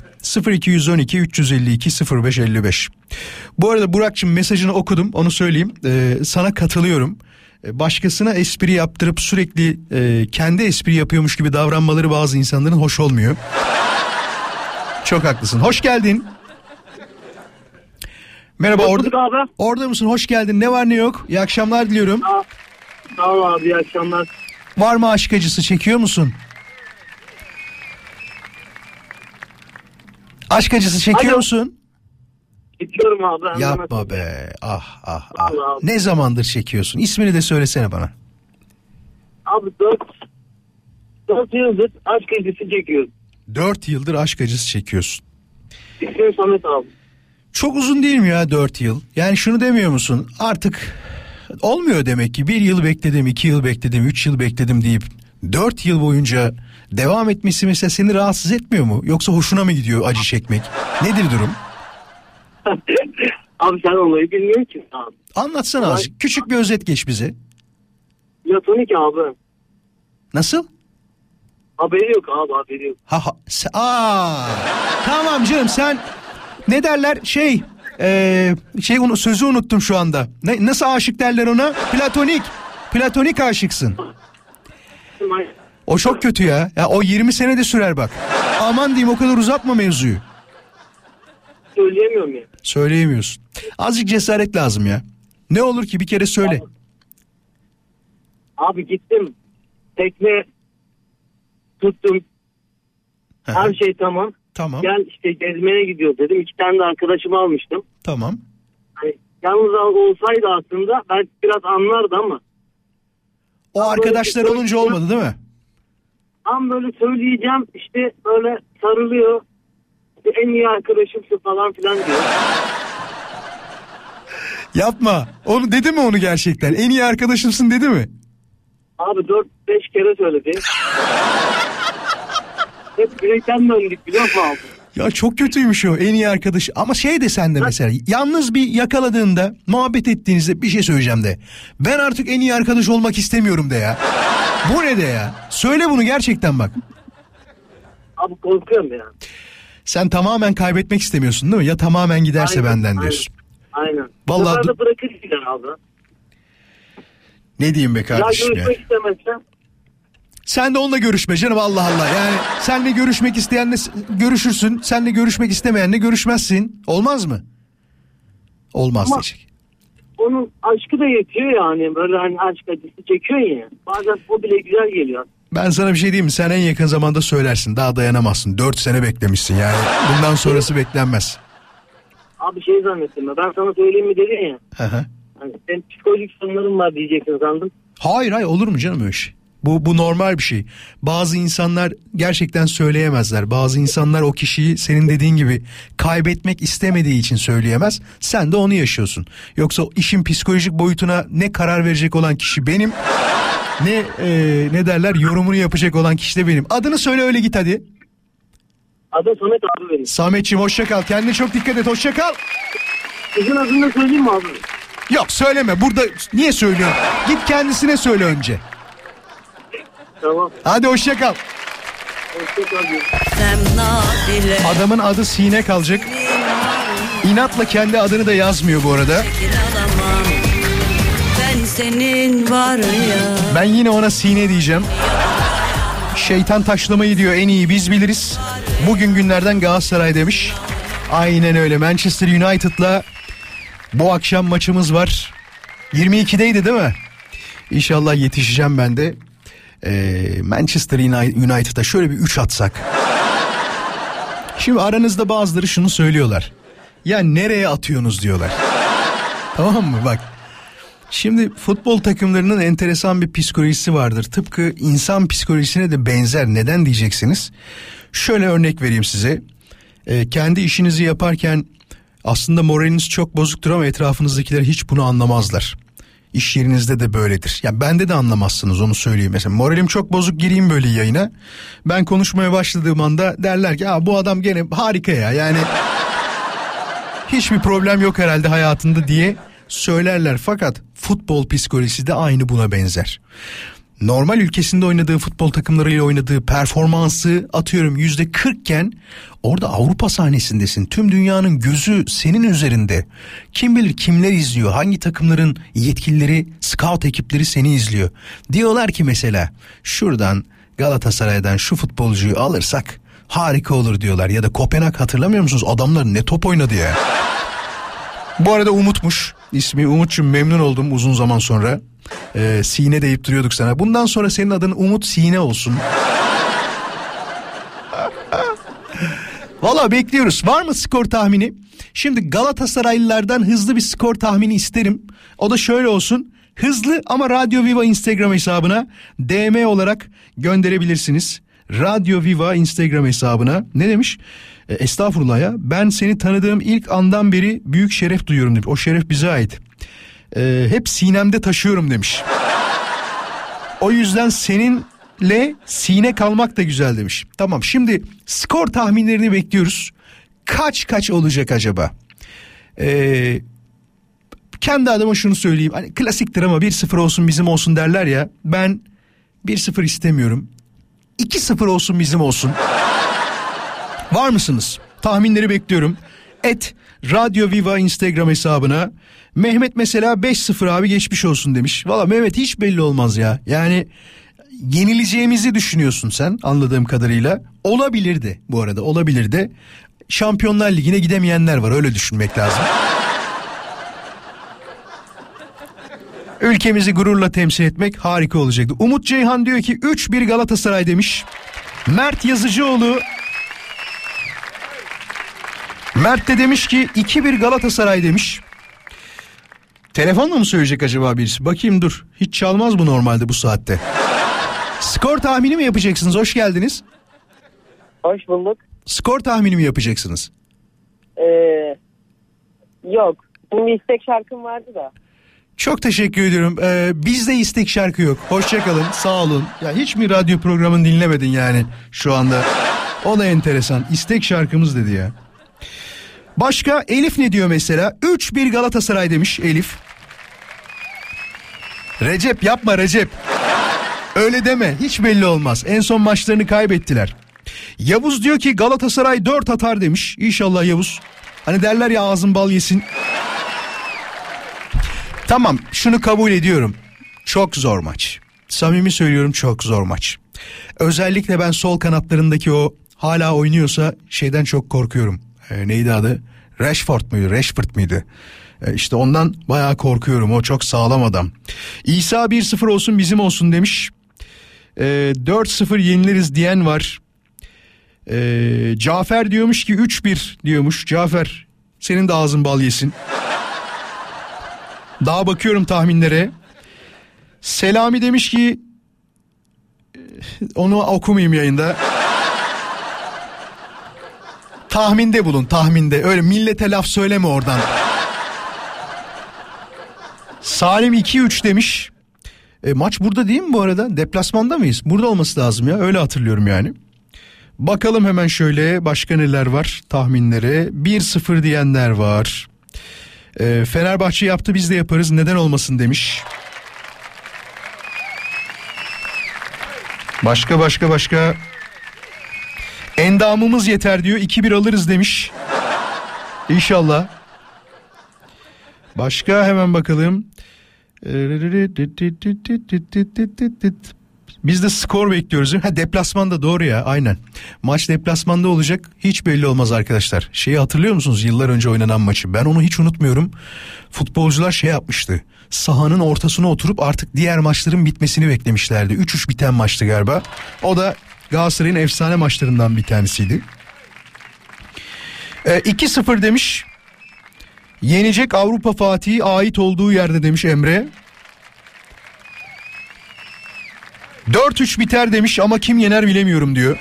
0212 352 0555. Bu arada Burak'cığım mesajını okudum onu söyleyeyim. Ee, sana katılıyorum. Ee, Başkasına espri yaptırıp sürekli e, kendi espri yapıyormuş gibi davranmaları bazı insanların hoş olmuyor. Çok haklısın. Hoş geldin. Merhaba Hoş orada, abi. orada mısın? Hoş geldin. Ne var ne yok? İyi akşamlar diliyorum. Tamam abi iyi akşamlar. Var mı aşk acısı çekiyor musun? Aşk acısı çekiyor Alo. musun? Gidiyorum abi. Yapma be. Ah ah ah. Ne zamandır çekiyorsun? İsmini de söylesene bana. Abi 4 4 yıldır aşk acısı çekiyorum. 4 yıldır aşk acısı çekiyorsun. İsmim Samet abi. Çok uzun değil mi ya 4 yıl? Yani şunu demiyor musun? Artık olmuyor demek ki. Bir yıl bekledim, iki yıl bekledim, üç yıl bekledim deyip 4 yıl boyunca devam etmesi mesela seni rahatsız etmiyor mu? Yoksa hoşuna mı gidiyor acı çekmek? Nedir durum? abi sen olayı bilmiyorsun ki abi. Anlatsana Ay- azıcık. Küçük bir özet geç bize. Platonik abi. Nasıl? Haberi yok abi haberi yok. Ha, ha aa, tamam canım sen ne derler şey e, şey unu- sözü unuttum şu anda. Ne, nasıl aşık derler ona? Platonik. Platonik aşıksın. O çok kötü ya. Ya o 20 sene de sürer bak. Aman diyeyim o kadar uzatma mevzuyu. Söyleyemiyorum ya. Söyleyemiyorsun. Azıcık cesaret lazım ya. Ne olur ki bir kere söyle. Abi gittim. Tekne tuttum. Her şey tamam. Tamam. Gel işte gezmeye gidiyor dedim. İki tane de arkadaşımı almıştım. Tamam. Hani yalnız olsaydı aslında belki biraz anlardı ama O arkadaşlar olunca olmadı değil mi? tam böyle söyleyeceğim işte böyle sarılıyor. İşte en iyi arkadaşımsın falan filan diyor. Yapma. Onu dedi mi onu gerçekten? En iyi arkadaşımsın dedi mi? Abi 4-5 kere söyledi. Hep yürekten döndük biliyor musun abi? Ya çok kötüymüş o en iyi arkadaş. Ama şey de sende mesela yalnız bir yakaladığında muhabbet ettiğinizde bir şey söyleyeceğim de. Ben artık en iyi arkadaş olmak istemiyorum de ya. Bu ne de ya? Söyle bunu gerçekten bak. Abi korkuyorum ya. Sen tamamen kaybetmek istemiyorsun değil mi? Ya tamamen giderse Aynen, benden aynen. diyorsun. Aynen. Vallahi da bırakır gider abi. Ne diyeyim be Ya kardeşim ya. görüşmek istemezsem Sen de onunla görüşme canım Allah Allah. Yani senle görüşmek isteyenle görüşürsün. Senle görüşmek istemeyenle görüşmezsin. Olmaz mı? Olmaz Ama- diyecek. onun aşkı da yetiyor yani. Böyle hani aşk acısı çekiyor ya. Bazen o bile güzel geliyor. Ben sana bir şey diyeyim mi? Sen en yakın zamanda söylersin. Daha dayanamazsın. Dört sene beklemişsin yani. Bundan sonrası beklenmez. Abi şey zannettim ben. Ben sana söyleyeyim mi dedin ya. Hı hı. Hani psikolojik sorunların var diyeceksin sandım. hayır hayır olur mu canım öyle şey? Bu, bu normal bir şey. Bazı insanlar gerçekten söyleyemezler. Bazı insanlar o kişiyi senin dediğin gibi kaybetmek istemediği için söyleyemez. Sen de onu yaşıyorsun. Yoksa işin psikolojik boyutuna ne karar verecek olan kişi benim. Ne e, ne derler yorumunu yapacak olan kişi de benim. Adını söyle öyle git hadi. Adım Samet abi benim. Sametçiğim hoşça kal. Kendine çok dikkat et. Hoşça kal. Kızın adını söyleyeyim mi abi? Yok söyleme. Burada niye söylüyorsun? Git kendisine söyle önce. Tamam. Hadi hoşça kal. Adamın adı Sine kalacak. İnatla kendi adını da yazmıyor bu arada. Ben senin var ya Ben yine ona Sine diyeceğim. Şeytan taşlamayı diyor en iyi biz biliriz. Bugün günlerden Galatasaray demiş. Aynen öyle Manchester United'la bu akşam maçımız var. 22'deydi değil mi? İnşallah yetişeceğim ben de. Ee, Manchester Uni- United'a şöyle bir 3 atsak. Şimdi aranızda bazıları şunu söylüyorlar. Ya nereye atıyorsunuz diyorlar. tamam mı bak. Şimdi futbol takımlarının enteresan bir psikolojisi vardır. Tıpkı insan psikolojisine de benzer. Neden diyeceksiniz? Şöyle örnek vereyim size. Ee, kendi işinizi yaparken aslında moraliniz çok bozuktur ama etrafınızdakiler hiç bunu anlamazlar. İş yerinizde de böyledir. Ya bende de anlamazsınız onu söyleyeyim. Mesela moralim çok bozuk gireyim böyle yayına. Ben konuşmaya başladığım anda derler ki bu adam gene harika ya. Yani hiçbir problem yok herhalde hayatında diye söylerler. Fakat futbol psikolojisi de aynı buna benzer. Normal ülkesinde oynadığı futbol takımlarıyla oynadığı performansı atıyorum yüzde 40 iken orada Avrupa sahnesindesin. Tüm dünyanın gözü senin üzerinde. Kim bilir kimler izliyor? Hangi takımların yetkilileri, scout ekipleri seni izliyor? Diyorlar ki mesela şuradan Galatasaray'dan şu futbolcuyu alırsak harika olur diyorlar. Ya da Kopenhag hatırlamıyor musunuz? Adamlar ne top oynadı ya. Bu arada Umut'muş. İsmi Umut'cum memnun oldum uzun zaman sonra. Ee, Sine deyip duruyorduk sana. Bundan sonra senin adın Umut Sine olsun. Valla bekliyoruz. Var mı skor tahmini? Şimdi Galatasaraylılardan hızlı bir skor tahmini isterim. O da şöyle olsun. Hızlı ama Radyo Viva Instagram hesabına DM olarak gönderebilirsiniz. Radyo Viva Instagram hesabına. Ne demiş? E, estağfurullah ya. Ben seni tanıdığım ilk andan beri büyük şeref duyuyorum demiş. O şeref bize ait. E, hep sinemde taşıyorum demiş. O yüzden seninle sine kalmak da güzel demiş. Tamam şimdi skor tahminlerini bekliyoruz. Kaç kaç olacak acaba? Ee, kendi adıma şunu söyleyeyim. Hani klasiktir ama 1-0 olsun bizim olsun derler ya. Ben 1-0 istemiyorum. 2-0 olsun bizim olsun. Var mısınız? Tahminleri bekliyorum. Et Radyo Viva Instagram hesabına. Mehmet mesela 5-0 abi geçmiş olsun demiş. Valla Mehmet hiç belli olmaz ya. Yani yenileceğimizi düşünüyorsun sen anladığım kadarıyla. Olabilir de bu arada olabilir de. Şampiyonlar Ligi'ne gidemeyenler var öyle düşünmek lazım. Ülkemizi gururla temsil etmek harika olacaktı. Umut Ceyhan diyor ki 3-1 Galatasaray demiş. Mert Yazıcıoğlu Mert de demiş ki 2-1 Galatasaray demiş. Telefonla mı söyleyecek acaba birisi? Bakayım dur. Hiç çalmaz bu normalde bu saatte. Skor tahmini mi yapacaksınız? Hoş geldiniz. Hoş bulduk. Skor tahmini mi yapacaksınız? Ee, yok. Şimdi istek şarkım vardı da. Çok teşekkür ediyorum. Ee, bizde istek şarkı yok. Hoşçakalın, sağ olun. Ya hiç mi radyo programını dinlemedin yani şu anda? O da enteresan. İstek şarkımız dedi ya. Başka Elif ne diyor mesela? 3-1 Galatasaray demiş Elif. Recep yapma Recep. Öyle deme hiç belli olmaz. En son maçlarını kaybettiler. Yavuz diyor ki Galatasaray 4 atar demiş. İnşallah Yavuz. Hani derler ya ağzın bal yesin. Tamam şunu kabul ediyorum. Çok zor maç. Samimi söylüyorum çok zor maç. Özellikle ben sol kanatlarındaki o hala oynuyorsa şeyden çok korkuyorum. Ee, neydi adı? Rashford muydu? Rashford mıydı? Ee, işte ondan bayağı korkuyorum. O çok sağlam adam. İsa 1-0 olsun bizim olsun demiş. Ee, 4-0 yeniliriz diyen var. Ee, Cafer diyormuş ki 3-1 diyormuş. Cafer senin de ağzın bal yesin. Daha bakıyorum tahminlere. Selami demiş ki onu okumayayım yayında. Tahminde bulun tahminde. Öyle millete laf söyleme oradan. Salim 2-3 demiş. E, maç burada değil mi bu arada? Deplasmanda mıyız? Burada olması lazım ya. Öyle hatırlıyorum yani. Bakalım hemen şöyle başka neler var tahminlere. 1-0 diyenler var. E, Fenerbahçe yaptı biz de yaparız neden olmasın demiş. Başka başka başka. Endamımız yeter diyor 2-1 alırız demiş. İnşallah. Başka hemen bakalım. Biz de skor bekliyoruz. Ha deplasmanda doğru ya aynen. Maç deplasmanda olacak. Hiç belli olmaz arkadaşlar. Şeyi hatırlıyor musunuz yıllar önce oynanan maçı? Ben onu hiç unutmuyorum. Futbolcular şey yapmıştı. Sahanın ortasına oturup artık diğer maçların bitmesini beklemişlerdi. 3-3 biten maçtı galiba. O da Galatasaray'ın efsane maçlarından bir tanesiydi. E, 2-0 demiş. Yenecek Avrupa Fatih'i ait olduğu yerde demiş Emre. 4-3 biter demiş ama kim yener bilemiyorum diyor.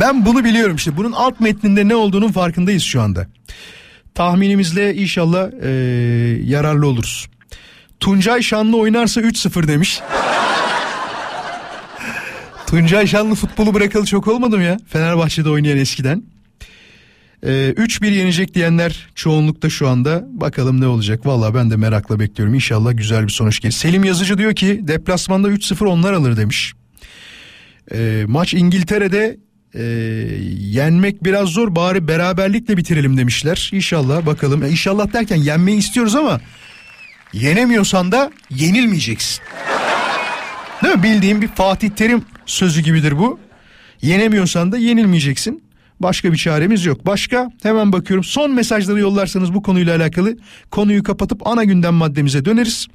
Ben bunu biliyorum işte. Bunun alt metninde ne olduğunun farkındayız şu anda. Tahminimizle inşallah ee, yararlı oluruz. Tuncay Şanlı oynarsa 3-0 demiş. Tuncay Şanlı futbolu bırakalı çok olmadı mı ya? Fenerbahçe'de oynayan eskiden. Ee, 3-1 yenecek diyenler çoğunlukta şu anda. Bakalım ne olacak. Valla ben de merakla bekliyorum. İnşallah güzel bir sonuç gelir. Selim Yazıcı diyor ki deplasmanda 3-0 onlar alır demiş. Ee, maç İngiltere'de e, yenmek biraz zor bari beraberlikle bitirelim demişler. İnşallah bakalım. E, inşallah derken yenmeyi istiyoruz ama yenemiyorsan da yenilmeyeceksin. Değil mi? Bildiğim bir Fatih Terim sözü gibidir bu. Yenemiyorsan da yenilmeyeceksin. Başka bir çaremiz yok. Başka hemen bakıyorum. Son mesajları yollarsanız bu konuyla alakalı konuyu kapatıp ana gündem maddemize döneriz.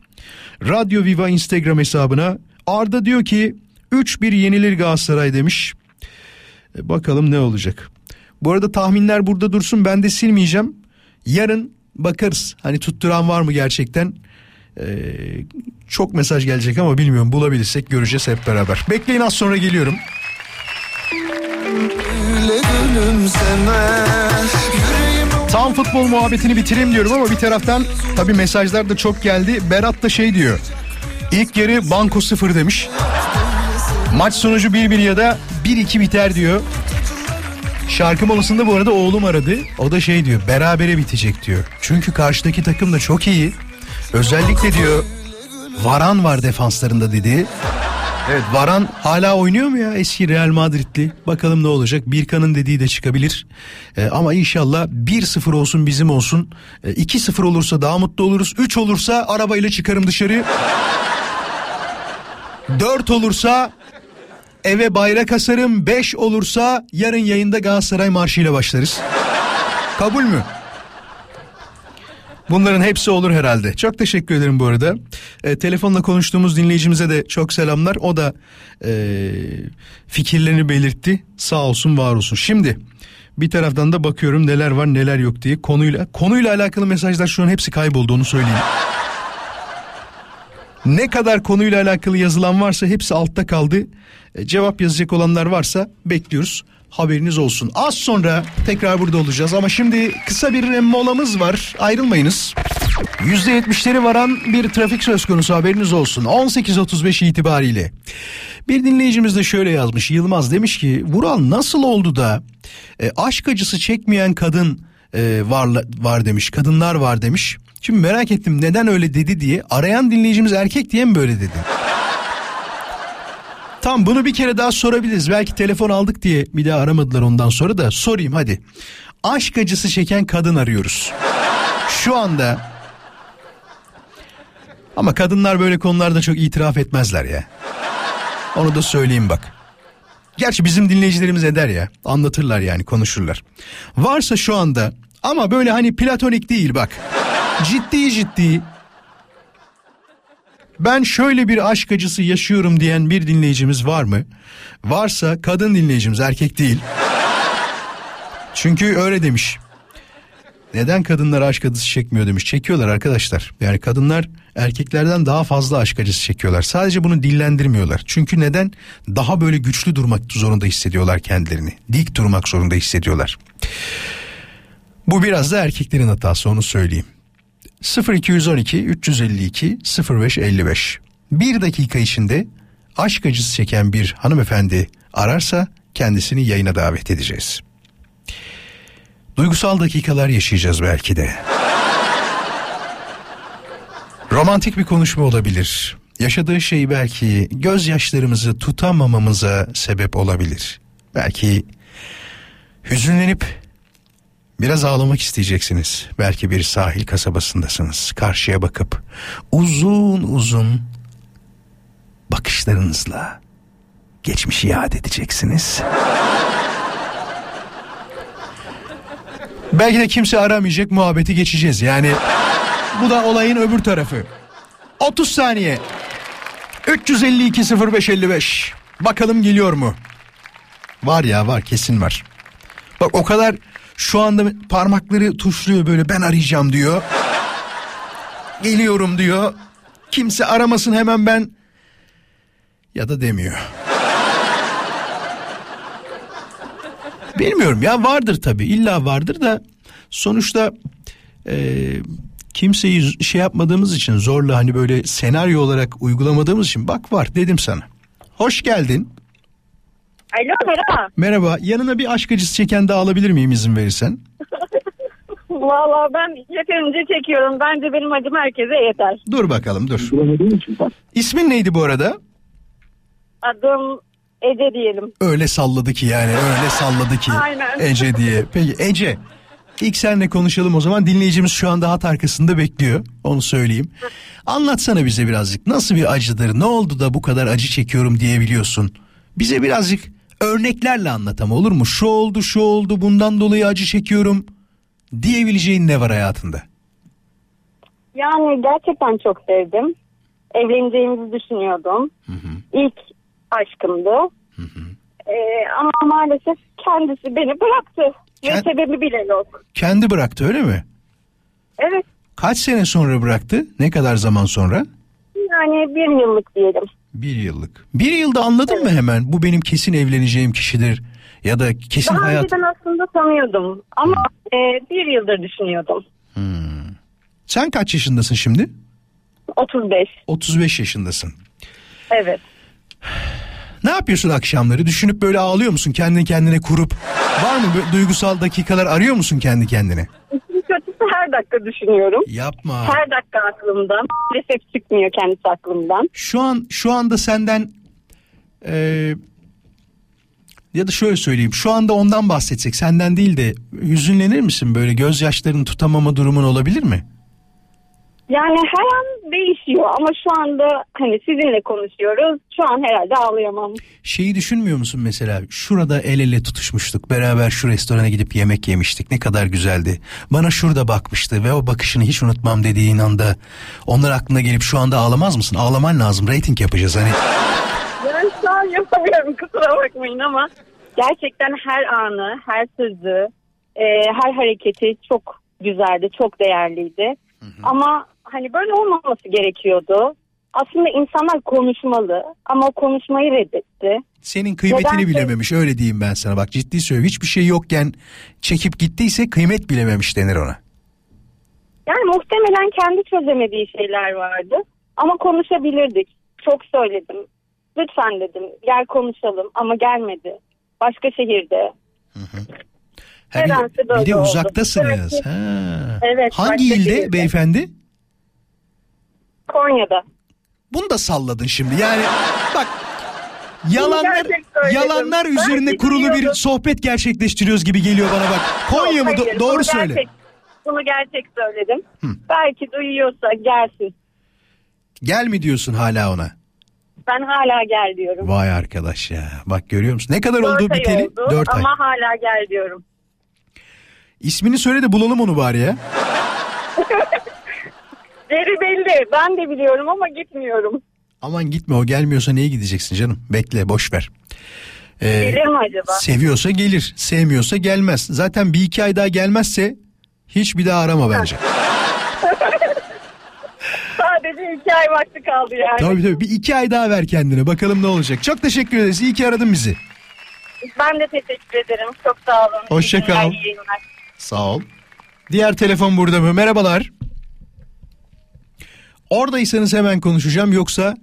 Radyo Viva Instagram hesabına Arda diyor ki 3-1 yenilir Galatasaray demiş. E, bakalım ne olacak. Bu arada tahminler burada dursun ben de silmeyeceğim. Yarın bakarız. Hani tutturan var mı gerçekten? Ee, çok mesaj gelecek ama bilmiyorum bulabilirsek göreceğiz hep beraber. Bekleyin az sonra geliyorum. Tam futbol muhabbetini bitireyim diyorum ama bir taraftan tabi mesajlar da çok geldi. Berat da şey diyor. İlk yarı banko sıfır demiş. Maç sonucu 1-1 ya da 1-2 biter diyor. Şarkı molasında bu arada oğlum aradı. O da şey diyor berabere bitecek diyor. Çünkü karşıdaki takım da çok iyi. Özellikle diyor Varan var defanslarında dedi. Evet Varan hala oynuyor mu ya eski Real Madridli? Bakalım ne olacak. Birkan'ın dediği de çıkabilir. Ee, ama inşallah 1-0 olsun bizim olsun. Ee, 2-0 olursa daha mutlu oluruz. 3 olursa arabayla çıkarım dışarı. 4 olursa eve bayrak asarım. 5 olursa yarın yayında Galatasaray marşıyla başlarız. Kabul mü? Bunların hepsi olur herhalde. Çok teşekkür ederim bu arada. E, telefonla konuştuğumuz dinleyicimize de çok selamlar. O da e, fikirlerini belirtti. Sağ olsun var olsun. Şimdi bir taraftan da bakıyorum neler var neler yok diye konuyla konuyla alakalı mesajlar şu an hepsi kayboldu onu söyleyeyim. Ne kadar konuyla alakalı yazılan varsa hepsi altta kaldı. E, cevap yazacak olanlar varsa bekliyoruz. Haberiniz olsun. Az sonra tekrar burada olacağız ama şimdi kısa bir molamız var. Ayrılmayınız. %70'leri varan bir trafik söz konusu haberiniz olsun. 18.35 itibariyle. Bir dinleyicimiz de şöyle yazmış. Yılmaz demiş ki Vural nasıl oldu da e, aşk acısı çekmeyen kadın e, var, var demiş. Kadınlar var demiş. Şimdi merak ettim neden öyle dedi diye. Arayan dinleyicimiz erkek diye mi böyle dedi? Tam bunu bir kere daha sorabiliriz. Belki telefon aldık diye bir daha aramadılar ondan sonra da sorayım hadi. Aşk acısı çeken kadın arıyoruz. Şu anda ama kadınlar böyle konularda çok itiraf etmezler ya. Onu da söyleyeyim bak. Gerçi bizim dinleyicilerimiz eder ya. Anlatırlar yani konuşurlar. Varsa şu anda ama böyle hani platonik değil bak. Ciddi ciddi ben şöyle bir aşk acısı yaşıyorum diyen bir dinleyicimiz var mı? Varsa kadın dinleyicimiz erkek değil. Çünkü öyle demiş. Neden kadınlar aşk acısı çekmiyor demiş. Çekiyorlar arkadaşlar. Yani kadınlar erkeklerden daha fazla aşk acısı çekiyorlar. Sadece bunu dillendirmiyorlar. Çünkü neden? Daha böyle güçlü durmak zorunda hissediyorlar kendilerini. Dik durmak zorunda hissediyorlar. Bu biraz da erkeklerin hatası onu söyleyeyim. 0212 352 0555 Bir dakika içinde aşk acısı çeken bir hanımefendi ararsa kendisini yayına davet edeceğiz. Duygusal dakikalar yaşayacağız belki de. Romantik bir konuşma olabilir. Yaşadığı şey belki gözyaşlarımızı tutamamamıza sebep olabilir. Belki hüzünlenip biraz ağlamak isteyeceksiniz. Belki bir sahil kasabasındasınız. Karşıya bakıp uzun uzun bakışlarınızla geçmişi yad edeceksiniz. Belki de kimse aramayacak muhabbeti geçeceğiz. Yani bu da olayın öbür tarafı. 30 saniye. 352 0555. Bakalım geliyor mu? Var ya var kesin var. Bak o kadar şu anda parmakları tuşluyor böyle ben arayacağım diyor. Geliyorum diyor. Kimse aramasın hemen ben ya da demiyor. Bilmiyorum ya vardır tabii illa vardır da sonuçta e, kimseyi şey yapmadığımız için zorla hani böyle senaryo olarak uygulamadığımız için bak var dedim sana. Hoş geldin. Alo merhaba. Merhaba yanına bir aşk acısı çeken daha alabilir miyim izin verirsen? Valla ben yeterince çekiyorum. Bence benim acım herkese yeter. Dur bakalım dur. İsmin neydi bu arada? Adım Ece diyelim. Öyle salladı ki yani öyle salladı ki Aynen. Ece diye. Peki Ece ilk seninle konuşalım o zaman dinleyicimiz şu anda hat arkasında bekliyor onu söyleyeyim. Anlatsana bize birazcık nasıl bir acıdır ne oldu da bu kadar acı çekiyorum diyebiliyorsun. Bize birazcık örneklerle anlat ama olur mu? Şu oldu şu oldu bundan dolayı acı çekiyorum diyebileceğin ne var hayatında? Yani gerçekten çok sevdim. Evleneceğimizi düşünüyordum. İlk aşkımdı. Ee, ama maalesef kendisi beni bıraktı. Ve Kend- sebebi bile yok. Kendi bıraktı öyle mi? Evet. Kaç sene sonra bıraktı? Ne kadar zaman sonra? Yani bir yıllık diyelim. Bir yıllık. Bir yılda anladın mı hemen? Bu benim kesin evleneceğim kişidir. Ya da kesin Daha hayat... önceden aslında tanıyordum. Ama e, bir yıldır düşünüyordum. Sen kaç yaşındasın şimdi? 35. 35 yaşındasın. Evet. Ne yapıyorsun akşamları? Düşünüp böyle ağlıyor musun? Kendini kendine kurup. Var mı böyle duygusal dakikalar arıyor musun kendi kendine? Her dakika düşünüyorum. Yapma. Her dakika aklımdan. Maalesef çıkmıyor kendisi aklımdan. Şu an şu anda senden eee, ya da şöyle söyleyeyim. Şu anda ondan bahsetsek senden değil de hüzünlenir misin böyle gözyaşlarını tutamama durumun olabilir mi? Yani her an değişiyor ama şu anda hani sizinle konuşuyoruz. Şu an herhalde ağlayamam. Şeyi düşünmüyor musun mesela şurada el ele tutuşmuştuk beraber şu restorana gidip yemek yemiştik ne kadar güzeldi. Bana şurada bakmıştı ve o bakışını hiç unutmam dediğin anda onlar aklına gelip şu anda ağlamaz mısın? Ağlaman lazım rating yapacağız hani. Ben şu an yapamıyorum kusura bakmayın ama gerçekten her anı, her sözü, e, her hareketi çok güzeldi, çok değerliydi. Ama hani böyle olmaması gerekiyordu. Aslında insanlar konuşmalı ama o konuşmayı reddetti. Senin kıymetini Nedense- bilememiş öyle diyeyim ben sana bak ciddi söylüyorum hiçbir şey yokken çekip gittiyse kıymet bilememiş denir ona. Yani muhtemelen kendi çözemediği şeyler vardı. Ama konuşabilirdik. Çok söyledim. Lütfen dedim gel konuşalım ama gelmedi. Başka şehirde. Ha, bir, Nedense bir böyle de oldu. uzaktasınız. Evet. Ha. Evet, Hangi ilde şehirde. beyefendi? Konya'da. Bunu da salladın şimdi. Yani bak yalanlar yalanlar Ben üzerine kurulu bir sohbet gerçekleştiriyoruz gibi geliyor bana bak. Konya mı? Hayır, Do- doğru söyle. Gerçek, bunu gerçek söyledim. Belki duyuyorsa gelsin. Gel mi diyorsun hala ona? Ben hala gel diyorum. Vay arkadaş ya. Bak görüyor musun? Ne kadar Dört oldu ay biteli? oldu 4 ay. ama hala gel diyorum. İsmini söyle de bulalım onu bari ya. Yeri belli. Ben de biliyorum ama gitmiyorum. Aman gitme o gelmiyorsa niye gideceksin canım? Bekle boş ver. Ee, Gelir mi acaba? seviyorsa gelir. Sevmiyorsa gelmez. Zaten bir iki ay daha gelmezse hiç bir daha arama bence. Sadece iki ay vakti kaldı yani. tabii tabii bir iki ay daha ver kendine bakalım ne olacak. Çok teşekkür ederiz. İyi ki aradın bizi. Ben de teşekkür ederim. Çok sağ olun. Hoşça İyi günler, kal. iyi yayınlar. Sağ ol. Diğer telefon burada mı? Merhabalar. Oradaysanız hemen konuşacağım yoksa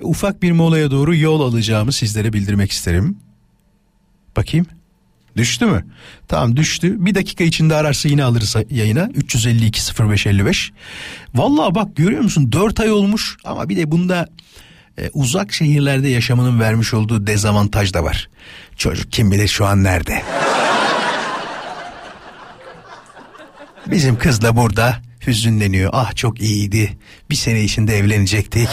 ufak bir molaya doğru yol alacağımı sizlere bildirmek isterim. Bakayım. Düştü mü? Tamam düştü. Bir dakika içinde ararsa yine alırız yayına. 352 0555. Vallahi bak görüyor musun? 4 ay olmuş ama bir de bunda e, uzak şehirlerde yaşamanın vermiş olduğu dezavantaj da var. Çocuk kim bilir şu an nerede? Bizim kız da burada hüzünleniyor. Ah çok iyiydi. Bir sene içinde evlenecektik.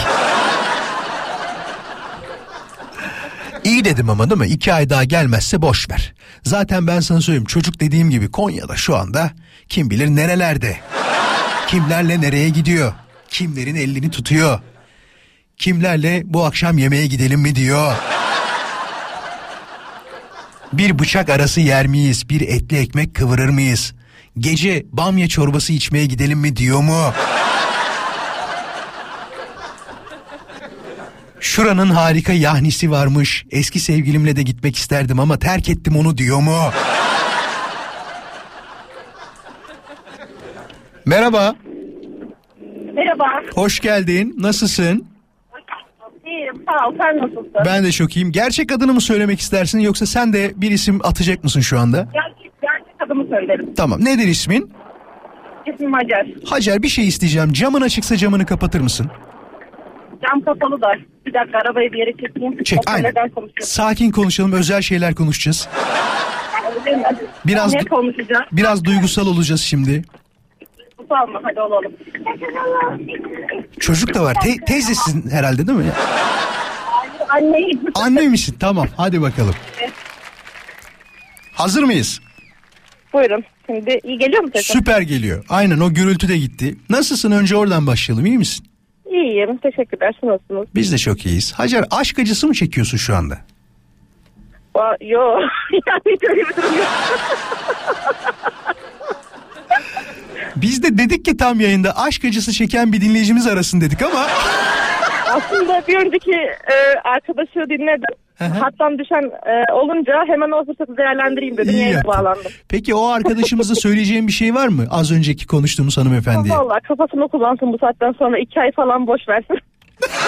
İyi dedim ama değil mi? İki ay daha gelmezse boş ver. Zaten ben sana söyleyeyim çocuk dediğim gibi Konya'da şu anda kim bilir nerelerde. Kimlerle nereye gidiyor? Kimlerin elini tutuyor? Kimlerle bu akşam yemeğe gidelim mi diyor? Bir bıçak arası yer miyiz? Bir etli ekmek kıvırır mıyız? Gece bamya çorbası içmeye gidelim mi diyor mu? Şuranın harika yahnisi varmış. Eski sevgilimle de gitmek isterdim ama terk ettim onu diyor mu? Merhaba, Merhaba. hoş geldin. Nasılsın? İyiyim. Sağ ol. Sen nasılsın? Ben de çok iyiyim. Gerçek adını mı söylemek istersin yoksa sen de bir isim atacak mısın şu anda? Gerçek, adımı söylerim. Tamam. Nedir ismin? İsmim Hacer. Hacer bir şey isteyeceğim. Camın açıksa camını kapatır mısın? Cam kapalı da. Bir dakika arabayı bir yere çekeyim. Çek O aynen. neden konuşuyorsun? Sakin konuşalım. Özel şeyler konuşacağız. Biraz Ne konuşacağız? biraz duygusal olacağız şimdi. Utanma hadi olalım. Çocuk da var. Te- teyzesin herhalde değil mi? Anneyim. Anne misin? Tamam. Hadi bakalım. Hazır mıyız? Buyurun. Şimdi iyi geliyor mu sesim? Süper geliyor. Aynen o gürültü de gitti. Nasılsın? Önce oradan başlayalım. İyi misin? İyiyim. Teşekkürler. Siz nasılsınız? Biz de çok iyiyiz. Hacer aşk acısı mı çekiyorsun şu anda? Ba- Yo yani hiç öyle bir durum yok. Biz de dedik ki tam yayında aşk acısı çeken bir dinleyicimiz arasın dedik ama Aslında bir önceki e, arkadaşı dinledim. Hattan düşen e, olunca hemen o fırsatı değerlendireyim dedim. iyi yaptın. bağlandım. Peki o arkadaşımıza söyleyeceğim bir şey var mı? Az önceki konuştuğumuz hanımefendiye. Valla kafasını kullansın bu saatten sonra iki ay falan boş versin.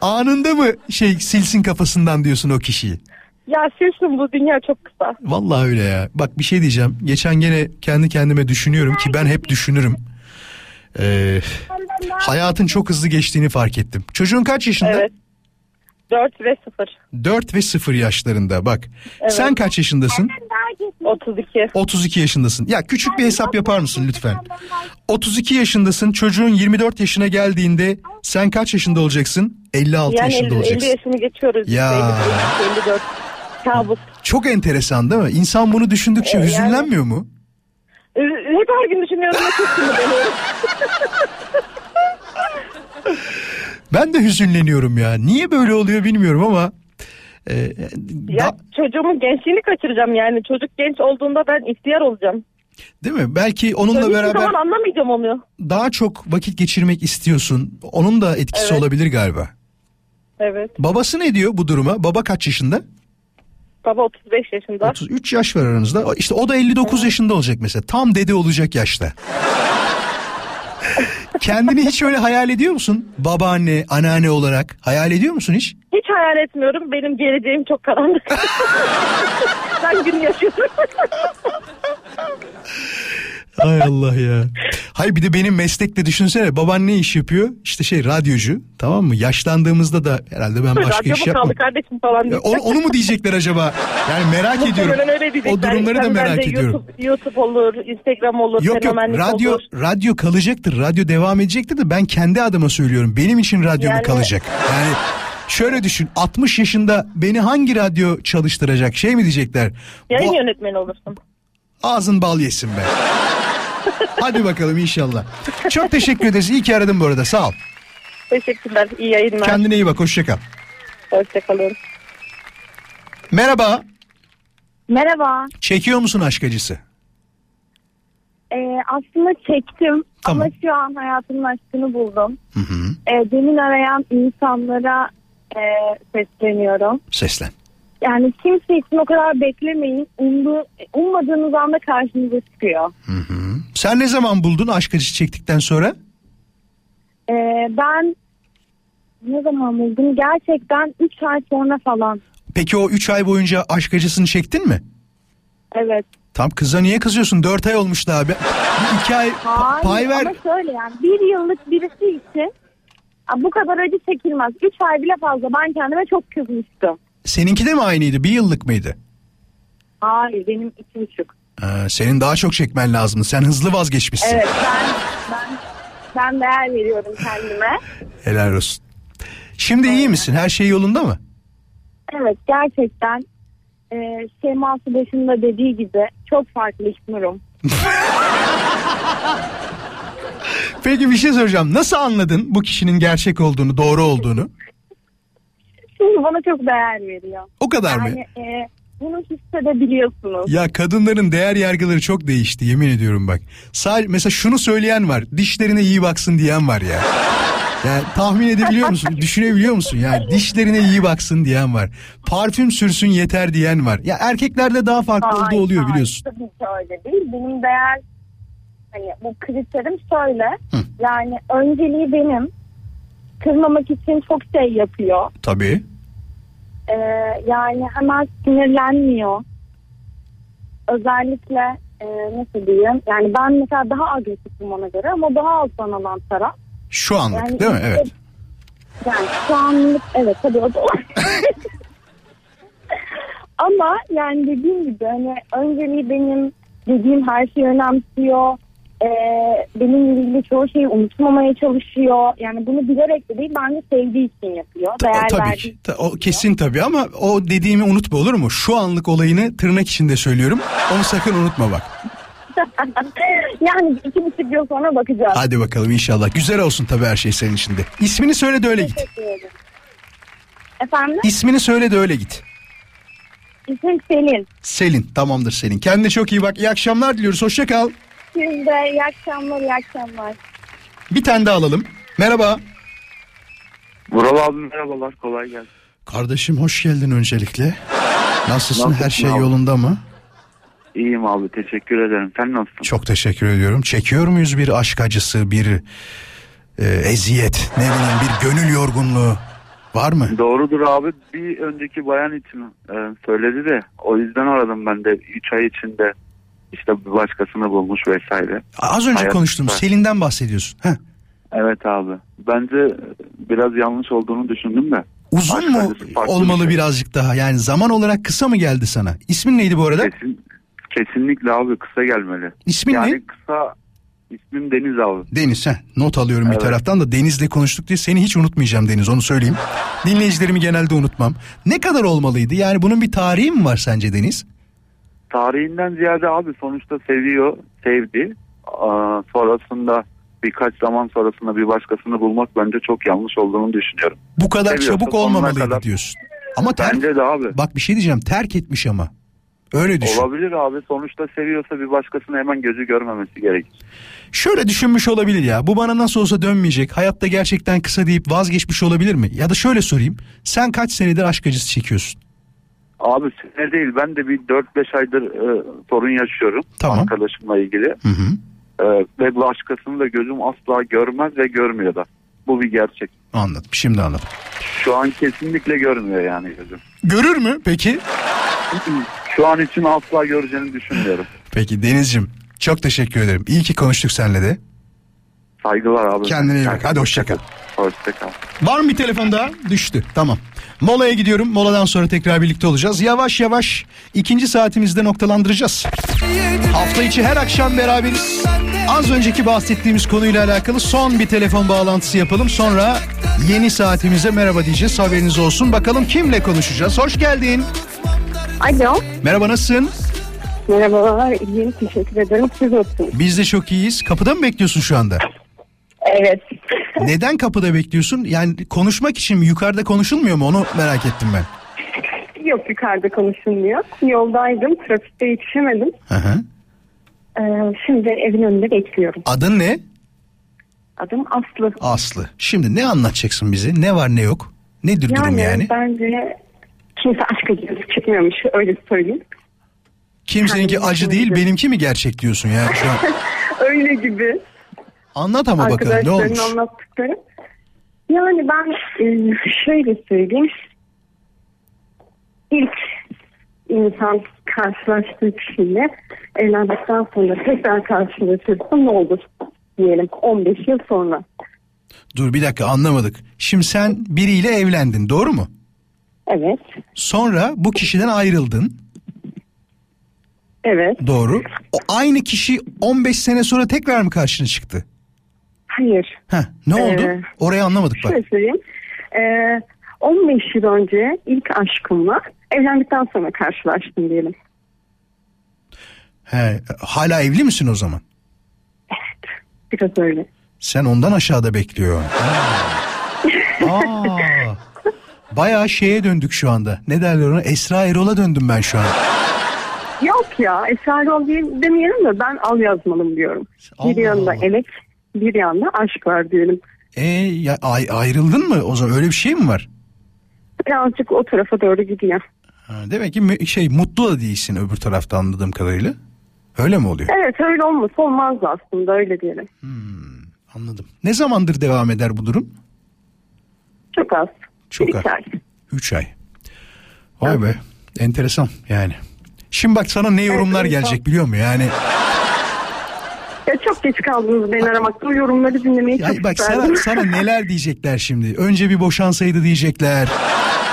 Anında mı şey silsin kafasından diyorsun o kişiyi? ya silsin bu dünya çok kısa. Vallahi öyle ya. Bak bir şey diyeceğim. Geçen gene kendi kendime düşünüyorum ki ben hep düşünürüm. Ee, hayatın çok hızlı geçtiğini fark ettim. Çocuğun kaç yaşında? Evet. 4 ve 0. 4 ve 0 yaşlarında bak. Sen kaç yaşındasın? 32. 32 yaşındasın. Ya küçük bir hesap yapar mısın lütfen? 32 yaşındasın. Çocuğun 24 yaşına geldiğinde sen kaç yaşında olacaksın? 56 Yani yaşında 50, 50 olacaksın. yaşını geçiyoruz. Ya. 50, 50, 54. Kabus. Çok enteresan değil mi? İnsan bunu düşündükçe Ee, yani- hüzünlenmiyor mu? Ee, Hep her gün düşünüyorum. Ben de hüzünleniyorum ya. Niye böyle oluyor bilmiyorum ama e, Ya da- çocuğumun gençliğini kaçıracağım yani. Çocuk genç olduğunda ben ihtiyar olacağım. değil mi? Belki onunla Hiçbir beraber zaman anlamayacağım onu. daha çok vakit geçirmek istiyorsun. Onun da etkisi Evet. olabilir galiba. Evet. Babası ne diyor bu duruma? Baba kaç yaşında? Baba 35 yaşında. 33 yaş var aranızda. İşte o da 59 yaşında olacak mesela. Tam dede olacak yaşta. Kendini hiç öyle hayal ediyor musun? Babaanne, anneanne olarak hayal ediyor musun hiç? Hiç hayal etmiyorum. Benim geleceğim çok karanlık. ben gün yaşıyorum. Ay Allah ya. Hayır bir de benim meslekte düşünsene baban ne iş yapıyor? İşte şey radyocu tamam mı? Yaşlandığımızda da herhalde ben başka Radyo iş yapmam. kaldı kardeşim falan diye. Onu, onu mu diyecekler acaba? Yani merak ediyorum. O durumları da Ben merak de ediyorum. YouTube, YouTube olur, Instagram olur, Yok yok radyo olur. radyo kalacaktır. Radyo devam edecektir de ben kendi adıma söylüyorum. Benim için radyo mu Yani- kalacak? Yani şöyle düşün 60 yaşında beni hangi radyo çalıştıracak? Şey mi diyecekler? Yayın Bu yönetmeni olursun. ağzın bal yesin be. Hadi bakalım inşallah. Çok teşekkür ederiz. İyi ki aradın bu arada. Sağ ol. Teşekkürler. İyi yayınlar. Kendine iyi bak. Hoşça kal. Hoşçakalın. Merhaba. Merhaba. Çekiyor musun aşk acısı? Ee, aslında çektim Tamam. ama şu an hayatımın aşkını buldum. Hı hı. Ee, demin arayan insanlara e, sesleniyorum. Seslen. Yani kimse için o kadar beklemeyin. Umdu, ummadığınız anda karşınıza çıkıyor. Hı hı. Sen ne zaman buldun aşk acısı çektikten sonra? Ee, ben ne zaman buldum? Gerçekten 3 ay sonra falan. Peki o 3 ay boyunca aşk acısını çektin mi? Evet. Tam kıza niye kızıyorsun? 4 ay olmuştu abi. 2 ay Hayır pay ver. ama şöyle yani bir yıllık birisi için bu kadar acı çekilmez. 3 ay bile fazla. Ben kendime çok kızmıştım. Seninki de mi aynıydı? Bir yıllık mıydı? Hayır benim iki buçuk. Ha, senin daha çok çekmen lazım. Sen hızlı vazgeçmişsin. Evet ben ben ben değer veriyorum kendime. Helal olsun. Şimdi iyi misin? Her şey yolunda mı? Evet gerçekten e, Şeyma başında dediği gibi çok farklı İknur'um. Peki bir şey soracağım. Nasıl anladın bu kişinin gerçek olduğunu, doğru olduğunu? Şimdi bana çok değer veriyor. O kadar mı? Yani e, bunu hissedebiliyorsunuz. Ya kadınların değer yargıları çok değişti yemin ediyorum bak. Sadece mesela şunu söyleyen var. Dişlerine iyi baksın diyen var ya. Yani tahmin edebiliyor musun? Düşünebiliyor musun? Yani dişlerine iyi baksın diyen var. Parfüm sürsün yeter diyen var. Ya erkeklerde daha farklı olduğu Hayır, oluyor hayır, biliyorsun. Tabii ki öyle değil. Benim değer hani bu kriterim şöyle. Yani önceliği benim. Kırmamak için çok şey yapıyor. Tabii. Ee, yani hemen sinirlenmiyor. Özellikle e, nasıl diyeyim? Yani ben mesela daha agresifim ona göre ama daha alttan alan taraf. Şu anlık Yani değil mi? Evet. Yani şu anlık evet tabii o da Ama yani dediğim gibi hani önceliği benim dediğim her şeyi önemsiyor. Ee, benimle ilgili çoğu şeyi unutmamaya çalışıyor. Yani bunu bilerek de değil bence sevdiği için yapıyor. Ta- Değer tabii ki. Ta- o kesin tabii ama o dediğimi unutma olur mu? Şu anlık olayını tırnak içinde söylüyorum. Onu sakın unutma bak. yani iki buçuk yıl sonra bakacağız. Hadi bakalım inşallah. Güzel olsun tabii her şey senin içinde. İsmini söyle de öyle git. Efendim? İsmini söyle de öyle git. İsmim Selin. Selin tamamdır Selin. Kendine çok iyi bak. İyi akşamlar diliyoruz. Hoşça kal. Siz de iyi akşamlar, iyi akşamlar. Bir tane daha alalım. Merhaba. Vural abi merhabalar kolay gelsin. Kardeşim hoş geldin öncelikle. Nasılsın? Nasılsın Her şey abi? yolunda mı? İyiyim abi teşekkür ederim. Sen nasılsın? Çok teşekkür ediyorum. Çekiyor muyuz bir aşk acısı, bir e, eziyet, ne bileyim bir gönül yorgunluğu var mı? Doğrudur abi. Bir önceki bayan için e, söyledi de o yüzden aradım ben de 3 ay içinde işte bir başkasını bulmuş vesaire. Az önce Hayat- konuştum. Ha. Selin'den bahsediyorsun. Heh. Evet abi. Bence biraz yanlış olduğunu düşündüm de. Uzun Aşk mu olmalı bir şey. birazcık daha? Yani zaman olarak kısa mı geldi sana? İsmin neydi bu arada? Kesin, kesinlikle abi kısa gelmeli. İsmin yani ne? kısa ismim Deniz abi. Deniz heh, not alıyorum bir Evet. taraftan da Deniz'le konuştuk diye seni hiç unutmayacağım Deniz onu söyleyeyim. Dinleyicilerimi genelde unutmam. Ne kadar olmalıydı? Yani bunun bir tarihi mi var sence Deniz? Tarihinden ziyade abi sonuçta seviyor, sevdi. Aa, sonrasında birkaç zaman sonrasında bir başkasını bulmak bence çok yanlış olduğunu düşünüyorum. Bu kadar Seviyorsa çabuk olmamalıydı kadar- diyorsun. Ama ter- Bence de abi. bak bir şey diyeceğim terk etmiş ama. Öyle düşün. Olabilir abi. Sonuçta seviyorsa bir başkasını hemen gözü görmemesi gerekir. Şöyle düşünmüş olabilir ya. Bu bana nasıl olsa dönmeyecek. Hayatta gerçekten kısa deyip vazgeçmiş olabilir mi? Ya da şöyle sorayım. Sen kaç senedir aşk acısı çekiyorsun? Abi sene değil ben de bir 4-5 aydır e, sorun yaşıyorum Tamam. arkadaşımla ilgili. Hı hı. E, ve başkasını da gözüm asla görmez ve görmüyor da. Bu bir gerçek. Anladım. Şimdi anladım. Şu an kesinlikle görmüyor yani gözüm. Görür mü peki? Şu an için asla göreceğini düşünmüyorum. Peki Deniz'cim çok teşekkür ederim. İyi ki konuştuk seninle de. Saygılar abi. Kendine iyi bak. Hadi hoşça kal. Hoşça kal. Var mı bir telefon daha? Düştü. Tamam. Molaya gidiyorum. Moladan sonra tekrar birlikte olacağız. Yavaş yavaş ikinci saatimizde noktalandıracağız. Hafta içi her akşam beraberiz. Az önceki bahsettiğimiz konuyla alakalı son bir telefon bağlantısı yapalım. Sonra yeni saatimize merhaba diyeceğiz. Haberiniz olsun. Bakalım kimle konuşacağız. Hoş geldin. Alo. Merhaba nasılsın? Merhabalar. İyiyim. Teşekkür ederim. Siz nasılsınız? Biz de çok iyiyiz. Kapıda mı bekliyorsun şu anda? Evet. Neden kapıda bekliyorsun? Yani konuşmak için mi? Yukarıda konuşulmuyor mu? Onu merak ettim ben. Yok yukarıda konuşulmuyor. Yoldaydım. Trafikte yetişemedim. Hı hı. Ee, şimdi evin önünde bekliyorum. Adın ne? Adım Aslı. Aslı. Şimdi ne anlatacaksın bize? Ne var ne yok? Nedir durum yani? bence kimse aşk acısı çıkmıyormuş. Öyle söyleyeyim. Kimseninki Kendimi acı değil benimki mi gerçek diyorsun yani şu an? Öyle gibi. Anlat ama bakalım ne olmuş? anlattıkları. Yani ben e, şöyle söyleyeyim. İlk insan karşılaştığı kişiyle evlendikten sonra tekrar karşılaşırsa ne olur diyelim 15 yıl sonra. Dur bir dakika anlamadık. Şimdi sen biriyle evlendin doğru mu? Evet, Sonra bu kişiden ayrıldın. evet. Doğru. O aynı kişi 15 sene sonra tekrar mı karşına çıktı? Hayır. Heh, ne oldu? Ee, Orayı anlamadık bak. Şöyle söyleyeyim. Ee, 15 yıl önce ilk aşkımla evlendikten sonra karşılaştım diyelim. He, hala evli misin o zaman? Biraz öyle. Sen ondan aşağıda bekliyorsun. Aa. Bayağı şeye döndük şu anda. Ne derler ona? Esra Erol'a döndüm ben şu an. Yok ya Esra Erol diye demeyelim de ben al yazmalım diyorum. Allah bir yanında Allah. emek bir yanda aşk var diyelim. E ya ay- ayrıldın mı? O zaman öyle bir şey mi var? Birazcık o tarafa doğru gidiyor. Ha, demek ki şey mutlu da değilsin öbür tarafta anladığım kadarıyla. Öyle mi oluyor? Evet öyle olmasa olmazdı aslında öyle diyelim. Anladım. Ne zamandır devam eder bu durum? Çok az. Çok bir az. ay. 3 ay. Vay be. Enteresan yani. Şimdi bak sana ne yorumlar Evet, gelecek biliyor musun? Yani geç kaldınız beni aramakta. O yorumları dinlemeyi ya çok bak sana, sana neler diyecekler şimdi. Önce bir boşansaydı diyecekler.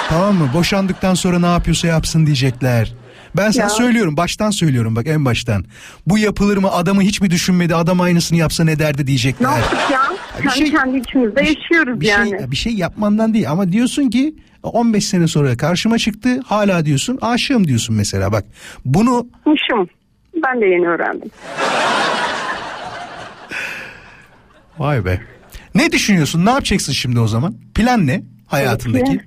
tamam mı? Boşandıktan sonra ne yapıyorsa yapsın diyecekler. Ben sana Ya. söylüyorum baştan söylüyorum bak en baştan. Bu yapılır mı adamı hiç mi düşünmedi adam aynısını yapsa ne derdi ne diyecekler. yaptık ya? bir kendi şey- kendi içimizde yaşıyoruz bir yani. şey bir şey yapmandan değil ama diyorsun ki 15 sene sonra karşıma çıktı hala diyorsun aşığım diyorsun mesela bak bunu Muşum. Ben de yeni öğrendim. Vay be ne düşünüyorsun ne yapacaksın şimdi o zaman plan ne hayatındaki Şimdi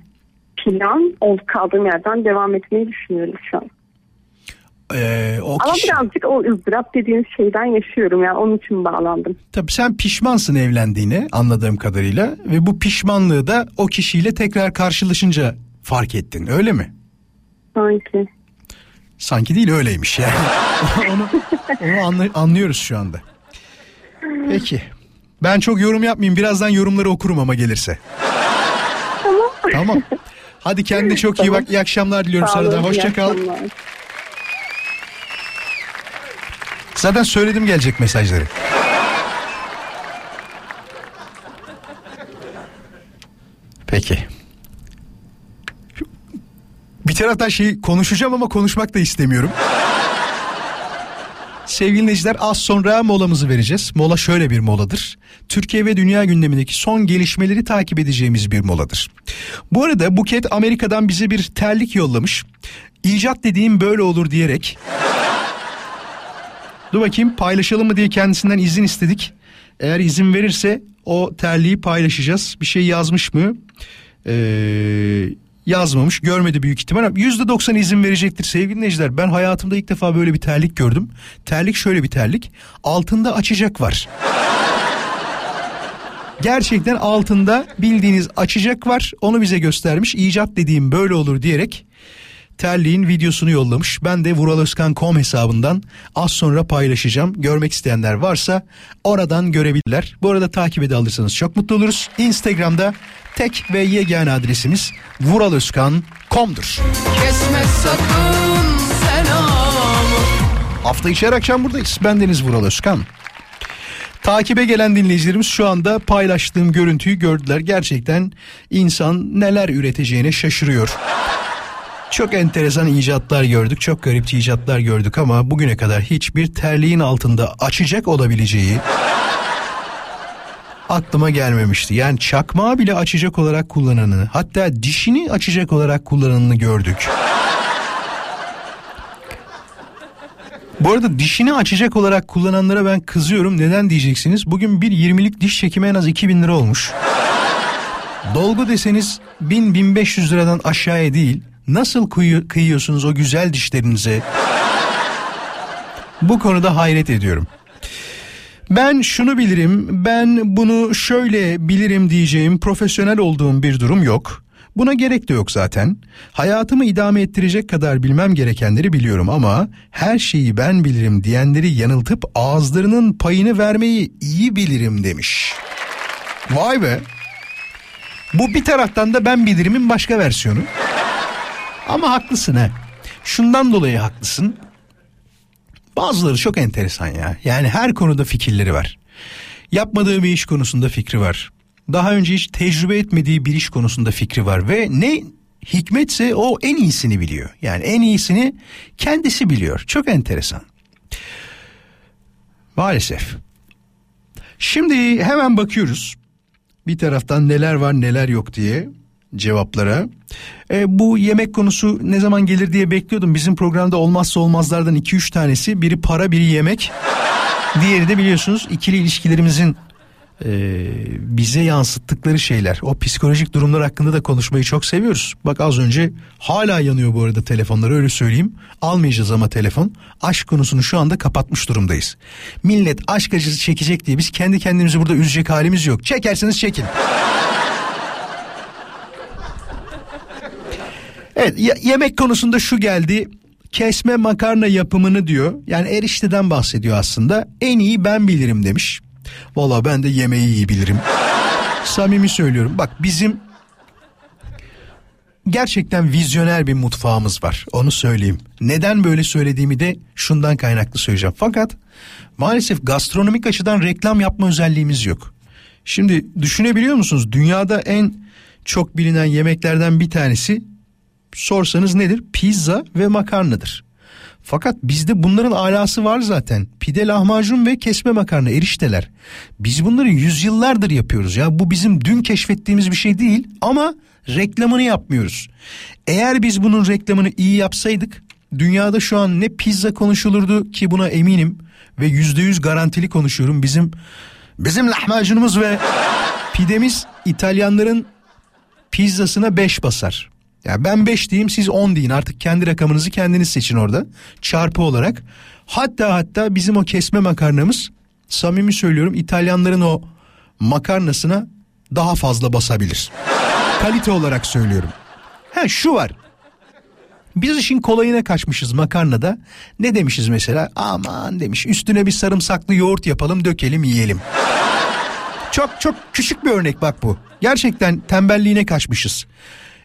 plan ol kaldığım yerden devam etmeyi düşünüyorum şu an. Ee, o Ama kişi, birazcık o ızdırap dediğiniz şeyden yaşıyorum yani onun için bağlandım. tabii sen pişmansın evlendiğine anladığım kadarıyla ve bu pişmanlığı da o kişiyle tekrar karşılaşınca fark ettin öyle mi? Sanki. Sanki değil öyleymiş yani. onu onu anlıyoruz şu anda. Peki. Ben çok yorum yapmayayım. Birazdan yorumları okurum ama gelirse. Tamam. Tamam. Hadi kendine çok iyi bak. İyi akşamlar diliyorum Sağ sana da. Hoşça kal. Zaten söyledim gelecek mesajları. Peki. Bir taraftan şey konuşacağım ama konuşmak da istemiyorum. Sevgili dinleyiciler az sonra molamızı vereceğiz. Mola şöyle bir moladır. Türkiye ve dünya gündemindeki son gelişmeleri takip edeceğimiz bir moladır. Bu arada Buket Amerika'dan bize bir terlik yollamış. İcat dediğim böyle olur diyerek Dur bakayım paylaşalım mı diye kendisinden izin istedik. Eğer izin verirse o terliği paylaşacağız. Bir şey yazmış mı? Ee, yazmamış. Görmedi büyük ihtimal. ama %90 izin verecektir sevgili dinleyiciler. Ben hayatımda ilk defa böyle bir terlik gördüm. Terlik şöyle bir terlik. Altında açacak var. Gerçekten altında bildiğiniz açacak var. Onu bize göstermiş. İcat dediğim böyle olur diyerek terliğin videosunu yollamış. Ben de vuraloskan.com hesabından az sonra paylaşacağım. Görmek isteyenler varsa oradan görebilirler. Bu arada takip ede alırsanız çok mutlu oluruz. Instagram'da tek ve yegane adresimiz vuraloskan.com'dur. Kesme sakın selamı Hafta içi her akşam buradayız. Ben Deniz Vural Özkan. Takibe gelen dinleyicilerimiz şu anda paylaştığım görüntüyü gördüler. Gerçekten insan neler üreteceğine şaşırıyor. Çok enteresan icatlar gördük, çok garip icatlar gördük ama bugüne kadar hiçbir terliğin altında açacak olabileceği aklıma gelmemişti. Yani çakmağı bile açacak olarak kullananını, hatta dişini açacak olarak kullananını gördük. Bu arada dişini açacak olarak kullananlara ben kızıyorum. Neden diyeceksiniz? Bugün bir 20'lik diş çekimi en az 2000 lira olmuş. Dolgu deseniz 1000-1500 liradan aşağıya değil. Nasıl kıyı- kıyıyorsunuz o güzel dişlerinize? Bu konuda hayret ediyorum. Ben şunu bilirim, ben bunu şöyle bilirim diyeceğim profesyonel olduğum bir durum yok. Buna gerek de yok zaten. Hayatımı idame ettirecek kadar bilmem gerekenleri biliyorum ama her şeyi ben bilirim diyenleri yanıltıp ağızlarının payını vermeyi iyi bilirim demiş. Vay be. Bu bir taraftan da ben bilirimin başka versiyonu. Ama haklısın ha. Şundan dolayı haklısın. Bazıları çok enteresan ya. Yani her konuda fikirleri var. Yapmadığı bir iş konusunda fikri var. Daha önce hiç tecrübe etmediği bir iş konusunda fikri var ve ne hikmetse o en iyisini biliyor. Yani en iyisini kendisi biliyor. Çok enteresan. Maalesef. Şimdi hemen bakıyoruz. Bir taraftan neler var neler yok diye cevaplara. E, bu yemek konusu ne zaman gelir diye bekliyordum. Bizim programda olmazsa olmazlardan 2-3 tanesi. Biri para biri yemek. Diğeri de biliyorsunuz ikili ilişkilerimizin e, bize yansıttıkları şeyler. O psikolojik durumlar hakkında da konuşmayı çok seviyoruz. Bak az önce hala yanıyor bu arada telefonlar öyle söyleyeyim. Almayacağız ama telefon. Aşk konusunu şu anda kapatmış durumdayız. Millet aşk acısı çekecek diye biz kendi kendimizi burada üzecek halimiz yok. Çekerseniz çekin. Evet ye- yemek konusunda şu geldi. Kesme makarna yapımını diyor. Yani erişteden bahsediyor aslında. En iyi ben bilirim demiş. Valla ben de yemeği iyi bilirim. Samimi söylüyorum. Bak bizim gerçekten vizyoner bir mutfağımız var. Onu söyleyeyim. Neden böyle söylediğimi de şundan kaynaklı söyleyeceğim. Fakat maalesef gastronomik açıdan reklam yapma özelliğimiz yok. Şimdi düşünebiliyor musunuz? Dünyada en çok bilinen yemeklerden bir tanesi sorsanız nedir? Pizza ve makarnadır. Fakat bizde bunların alası var zaten. Pide, lahmacun ve kesme makarna, erişteler. Biz bunları yüzyıllardır yapıyoruz ya. Bu bizim dün keşfettiğimiz bir şey değil ama reklamını yapmıyoruz. Eğer biz bunun reklamını iyi yapsaydık dünyada şu an ne pizza konuşulurdu ki buna eminim ve yüzde yüz garantili konuşuyorum. Bizim bizim lahmacunumuz ve pidemiz İtalyanların pizzasına beş basar. Ya ben 5 diyeyim siz 10 deyin artık kendi rakamınızı kendiniz seçin orada çarpı olarak. Hatta hatta bizim o kesme makarnamız samimi söylüyorum İtalyanların o makarnasına daha fazla basabilir. Kalite olarak söylüyorum. Ha şu var. Biz işin kolayına kaçmışız makarnada. Ne demişiz mesela? Aman demiş üstüne bir sarımsaklı yoğurt yapalım dökelim yiyelim. Çok çok küçük bir örnek bak bu. Gerçekten tembelliğine kaçmışız.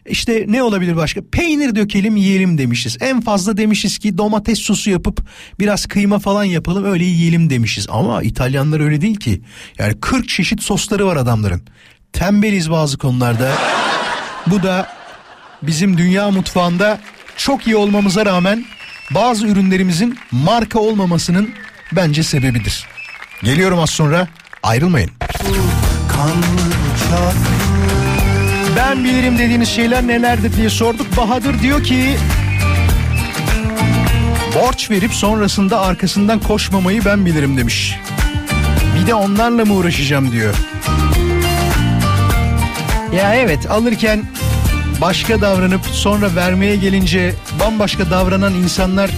İşte ne olabilir başka? Peynir dökelim yiyelim demişiz. En fazla demişiz ki domates sosu yapıp biraz kıyma falan yapalım öyle yiyelim demişiz. Ama İtalyanlar öyle değil ki. Yani 40 çeşit sosları var adamların. Tembeliz bazı konularda. Bu da bizim dünya mutfağında çok iyi olmamıza rağmen bazı ürünlerimizin marka olmamasının bence sebebidir. Geliyorum az sonra ayrılmayın. Ben bilirim dediğiniz şeyler nelerdir diye sorduk. Bahadır diyor ki borç verip sonrasında arkasından koşmamayı ben bilirim demiş. Bir de onlarla mı uğraşacağım diyor. Ya evet alırken başka davranıp sonra vermeye gelince bambaşka davranan insanlar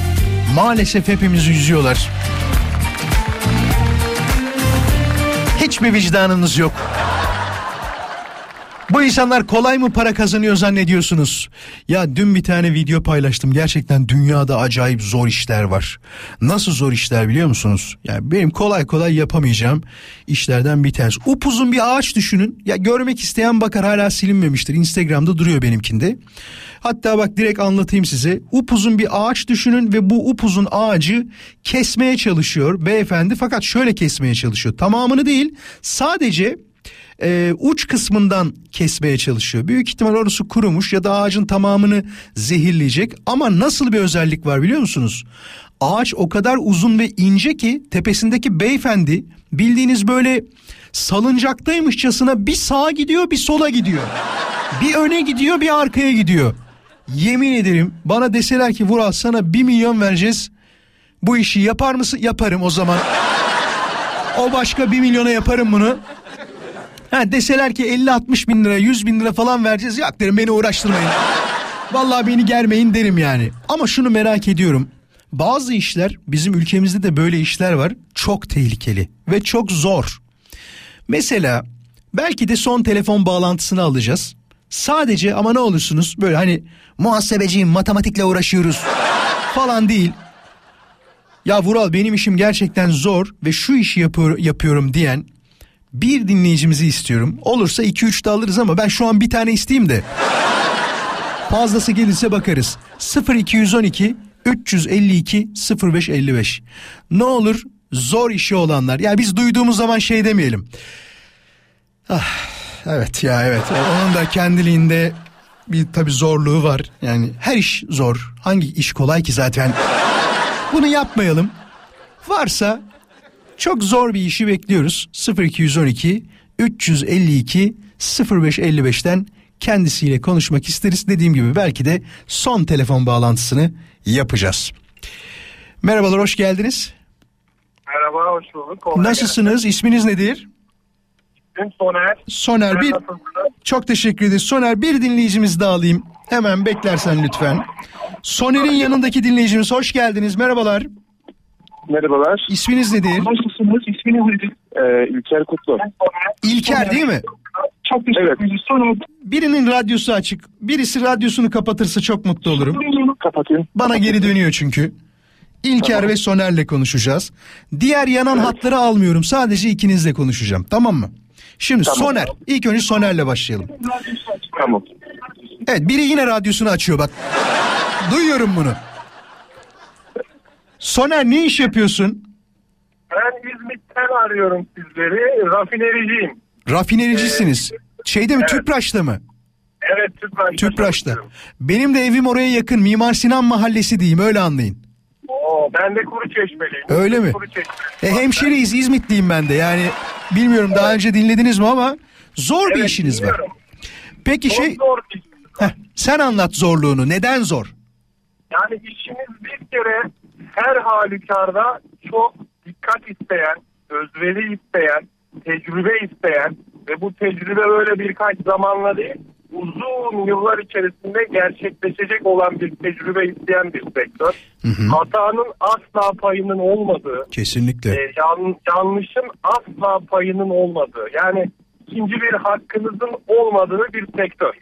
maalesef hepimizi üzüyorlar. Hiç mi vicdanınız yok? Bu insanlar kolay mı para kazanıyor zannediyorsunuz? Ya dün bir tane video paylaştım. Gerçekten dünyada acayip zor işler var. Nasıl zor işler biliyor musunuz? Yani benim kolay kolay yapamayacağım işlerden bir tanesi. Upuzun bir ağaç düşünün. Ya görmek isteyen bakar hala silinmemiştir. Instagram'da duruyor benimkinde. Hatta bak direkt anlatayım size. Upuzun bir ağaç düşünün ve bu upuzun ağacı kesmeye çalışıyor beyefendi. Fakat şöyle kesmeye çalışıyor. Tamamını değil sadece e, uç kısmından kesmeye çalışıyor. Büyük ihtimal orası kurumuş ya da ağacın tamamını zehirleyecek. Ama nasıl bir özellik var biliyor musunuz? Ağaç o kadar uzun ve ince ki tepesindeki beyefendi bildiğiniz böyle salıncaktaymışçasına bir sağa gidiyor bir sola gidiyor. Bir öne gidiyor bir arkaya gidiyor. Yemin ederim bana deseler ki Vural sana bir milyon vereceğiz. Bu işi yapar mısın? Yaparım o zaman. O başka bir milyona yaparım bunu. Ha deseler ki 50-60 bin lira 100 bin lira falan vereceğiz. Yok derim beni uğraştırmayın. Vallahi beni germeyin derim yani. Ama şunu merak ediyorum. Bazı işler bizim ülkemizde de böyle işler var. Çok tehlikeli ve çok zor. Mesela belki de son telefon bağlantısını alacağız. Sadece ama ne olursunuz böyle hani muhasebeciyim matematikle uğraşıyoruz falan değil. Ya Vural benim işim gerçekten zor ve şu işi yapıyor, yapıyorum diyen bir dinleyicimizi istiyorum. Olursa 2-3 de alırız ama ben şu an bir tane isteyeyim de. Fazlası gelirse bakarız. 0212 352 0555. Ne olur zor işi olanlar. Ya biz duyduğumuz zaman şey demeyelim. Ah, evet ya evet. Onun da kendiliğinde bir tabii zorluğu var. Yani her iş zor. Hangi iş kolay ki zaten? Bunu yapmayalım. Varsa çok zor bir işi bekliyoruz. 0212 352 0555'ten kendisiyle konuşmak isteriz. Dediğim gibi belki de son telefon bağlantısını yapacağız. Merhabalar hoş geldiniz. Merhaba, hoş bulduk. Kolay Nasılsınız? İsminiz nedir? gelsin. Soner. Soner bir çok teşekkür ederiz. Soner bir dinleyicimiz daha alayım. Hemen beklersen lütfen. Soner'in yanındaki dinleyicimiz hoş geldiniz. Merhabalar. Merhabalar. İsminiz nedir? Nasılsınız? İsminiz nedir? Ee, İlker Kutlu. İlker değil mi? Çok teşekkür ederiz. Soner. Birinin radyosu açık. Birisi radyosunu kapatırsa çok mutlu olurum. Kapatayım. Bana geri dönüyor çünkü. İlker ve Soner'le konuşacağız. Diğer yanan hatları almıyorum. Sadece ikinizle konuşacağım. Tamam mı? Şimdi Tamam. Soner. İlk önce Soner'le başlayalım. Tamam. Evet biri yine radyosunu açıyor bak. Duyuyorum bunu. Soner ne iş yapıyorsun? Ben İzmit'ten arıyorum sizleri. Rafinericiyim. Rafinericisiniz. Şeyde mi Tüpraş'ta mı? Evet Tüpraş'ta. Tüpraş'ta. Benim de evim oraya yakın. Mimar Sinan Mahallesi diyeyim öyle anlayın. Oo, ben de kuru çeşmeliyim. Öyle mi? Kuru çeşme. E, hemşeriyiz İzmitliyim ben de yani bilmiyorum daha önce dinlediniz mi ama zor bir işiniz var. Peki Çok şey zor. Heh, sen anlat zorluğunu neden zor? Yani işimiz bir kere her halükarda çok dikkat isteyen, özveri isteyen, tecrübe isteyen ve bu tecrübe böyle birkaç zamanla değil uzun yıllar içerisinde gerçekleşecek olan bir tecrübe isteyen bir sektör. Hatanın asla payının olmadığı, Kesinlikle. e, yan- yanlışın asla payının olmadığı yani ikinci bir hakkınızın olmadığı bir sektör.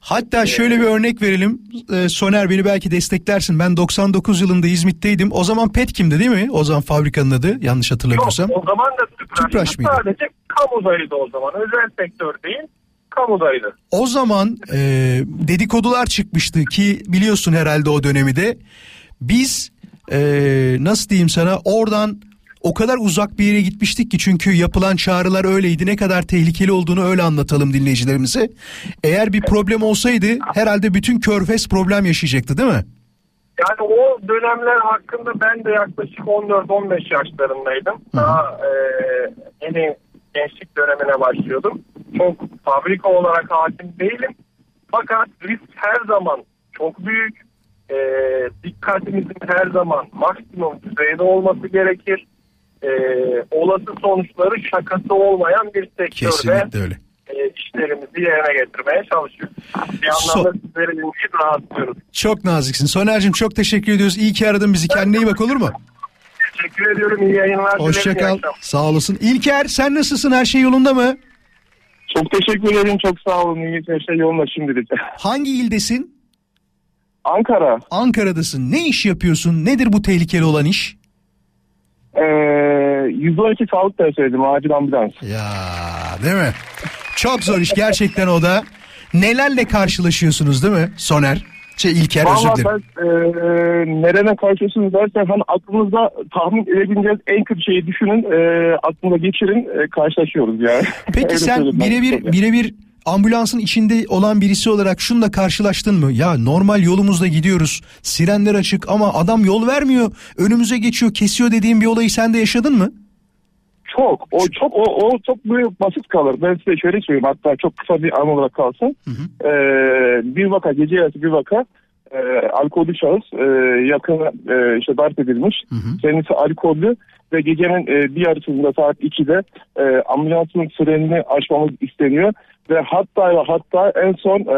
Hatta şöyle bir örnek verelim. Ee, Soner beni belki desteklersin. Ben 99 yılında İzmit'teydim. O zaman Petkim'di değil mi? O zaman fabrikanın adı yanlış hatırlamıyorsam. Yok, o zaman da Tüpraş, Tüpraş mıydı? sadece kamudaydı o zaman. Özel sektör değil, kamudaydı. O zaman e, dedikodular çıkmıştı ki biliyorsun herhalde o dönemi de. Biz e, nasıl diyeyim sana oradan o kadar uzak bir yere gitmiştik ki çünkü yapılan çağrılar öyleydi. Ne kadar tehlikeli olduğunu öyle anlatalım dinleyicilerimize. Eğer bir problem olsaydı herhalde bütün körfez problem yaşayacaktı değil mi? Yani o dönemler hakkında ben de yaklaşık 14-15 yaşlarındaydım. Daha e, yeni gençlik dönemine başlıyordum. Çok fabrika olarak hakim değilim. Fakat risk her zaman çok büyük. E, dikkatimizin her zaman maksimum düzeyde olması gerekir. E, olası sonuçları şakası olmayan bir sektörde Kesinlikle öyle. e, işlerimizi yerine getirmeye çalışıyoruz. Bir anlamda sizleri dinleyip rahatlıyoruz. Çok naziksin. Soner'cim çok teşekkür ediyoruz. İyi ki aradın bizi. Kendine iyi bak olur mu? Teşekkür ediyorum. İyi yayınlar. dilerim. Hoşça İyi kal. akşamlar. Sağ olasın. İlker sen nasılsın? Her şey yolunda mı? Çok teşekkür ederim. Çok sağ olun. İyi her şey yolunda şimdilik. Hangi ildesin? Ankara. Ankara'dasın. Ne iş yapıyorsun? Nedir bu tehlikeli olan iş? Ee, 112 sağlık personelim. Acil ambulans. Ya değil mi? Çok zor iş gerçekten o da. Nelerle karşılaşıyorsunuz değil mi Soner? Şey İlker özür Vallahi dilerim. ben e, nereden karşılaşıyorsunuz dersen hani aklınızda tahmin edebileceğiniz en kötü şeyi düşünün. E, aklınıza geçirin. E, karşılaşıyoruz yani. Peki Öyle sen söyleyeyim ben birebir birebir ambulansın içinde olan birisi olarak şunla karşılaştın mı? Ya normal yolumuzda gidiyoruz. Sirenler açık ama adam yol vermiyor. Önümüze geçiyor, kesiyor dediğin bir olayı sen de yaşadın mı? Çok. O çok o, o çok basit kalır. Ben size şöyle söyleyeyim. Hatta çok kısa bir an olarak kalsın. Ee, bir vaka gece yarısı bir vaka e, alkollü şahıs e, yakın e, işte darp edilmiş. Kendisi alkollü ve gecenin e, bir yarısında saat 2'de e, ambulansın frenini açmamız isteniyor. Ve hatta ve hatta en son e,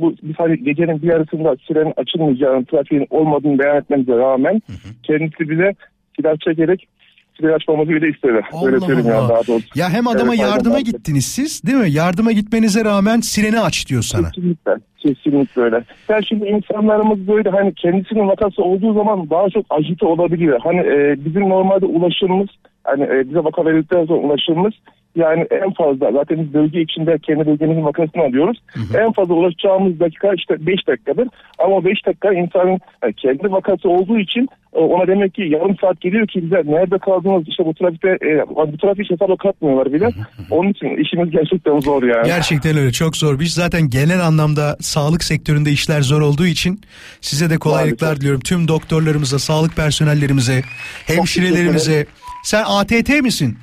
bu biz hani gecenin bir yarısında sirenin açılmayacağını, trafiğin olmadığını beyan etmemize rağmen kendisi bize silah çekerek silah açmamızı bile istedi. Öyle Allah söyleyeyim yani Allah. daha doğrusu. Ya hem adama Evet, yardıma gittiniz siz değil mi? Yardıma gitmenize rağmen sireni aç diyor sana. Kesinlikle. Kesinlikle öyle. Ya şimdi insanlarımız böyle hani kendisinin vakası olduğu zaman daha çok acıtı olabiliyor. Hani e, bizim normalde ulaşımımız hani e, bize vaka verildikten sonra ulaşımımız yani en fazla zaten biz bölge içinde kendi bölgemizin vakasını alıyoruz. En fazla ulaşacağımız dakika işte 5 dakikadır. Ama 5 dakika insanın yani kendi vakası olduğu için e, ona demek ki yarım saat geliyor ki bize nerede kaldınız işte bu trafikte e, bu trafik hesaba katmıyorlar bile. Onun için işimiz gerçekten zor yani. Gerçekten öyle çok zor. Biz zaten genel anlamda sağlık sektöründe işler zor olduğu için size de kolaylıklar diliyorum. Tüm doktorlarımıza, sağlık personellerimize, hemşirelerimize. Sen ATT misin?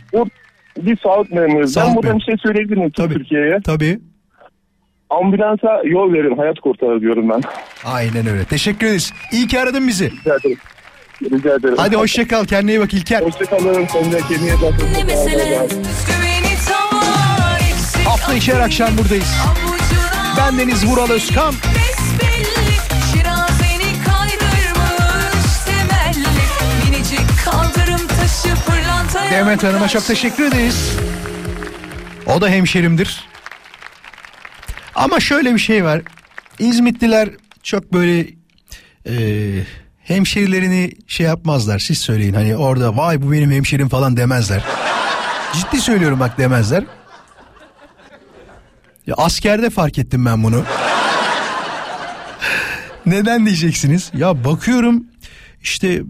Bir sağlık memuruyuz. Sağlık ben buradan bir şey söyleyebilir miyim tüm Türkiye'ye? Tabii. Ambulansa yol verin hayat kurtarır diyorum ben. Aynen öyle. Teşekkür ederiz. İyi ki aradın bizi. Rica ederim. Rica ederim. Hadi hoşça kal. Kendine iyi bak İlker. Hoşça kalın. Kendine kendine iyi eksik Hafta içi her akşam buradayız. Ben Deniz Vural Özkan. Besbelli Şirazeni kaydırmış temelli Minicik pırlantaya Demet Hanım'a çok teşekkür ederiz. O da hemşerimdir. Ama şöyle bir şey var. İzmitliler çok böyle e, hemşerilerini şey yapmazlar. Siz söyleyin hani orada vay bu benim hemşerim falan demezler. Ciddi söylüyorum bak demezler. Ya askerde fark ettim ben bunu. Neden diyeceksiniz? Ya bakıyorum işte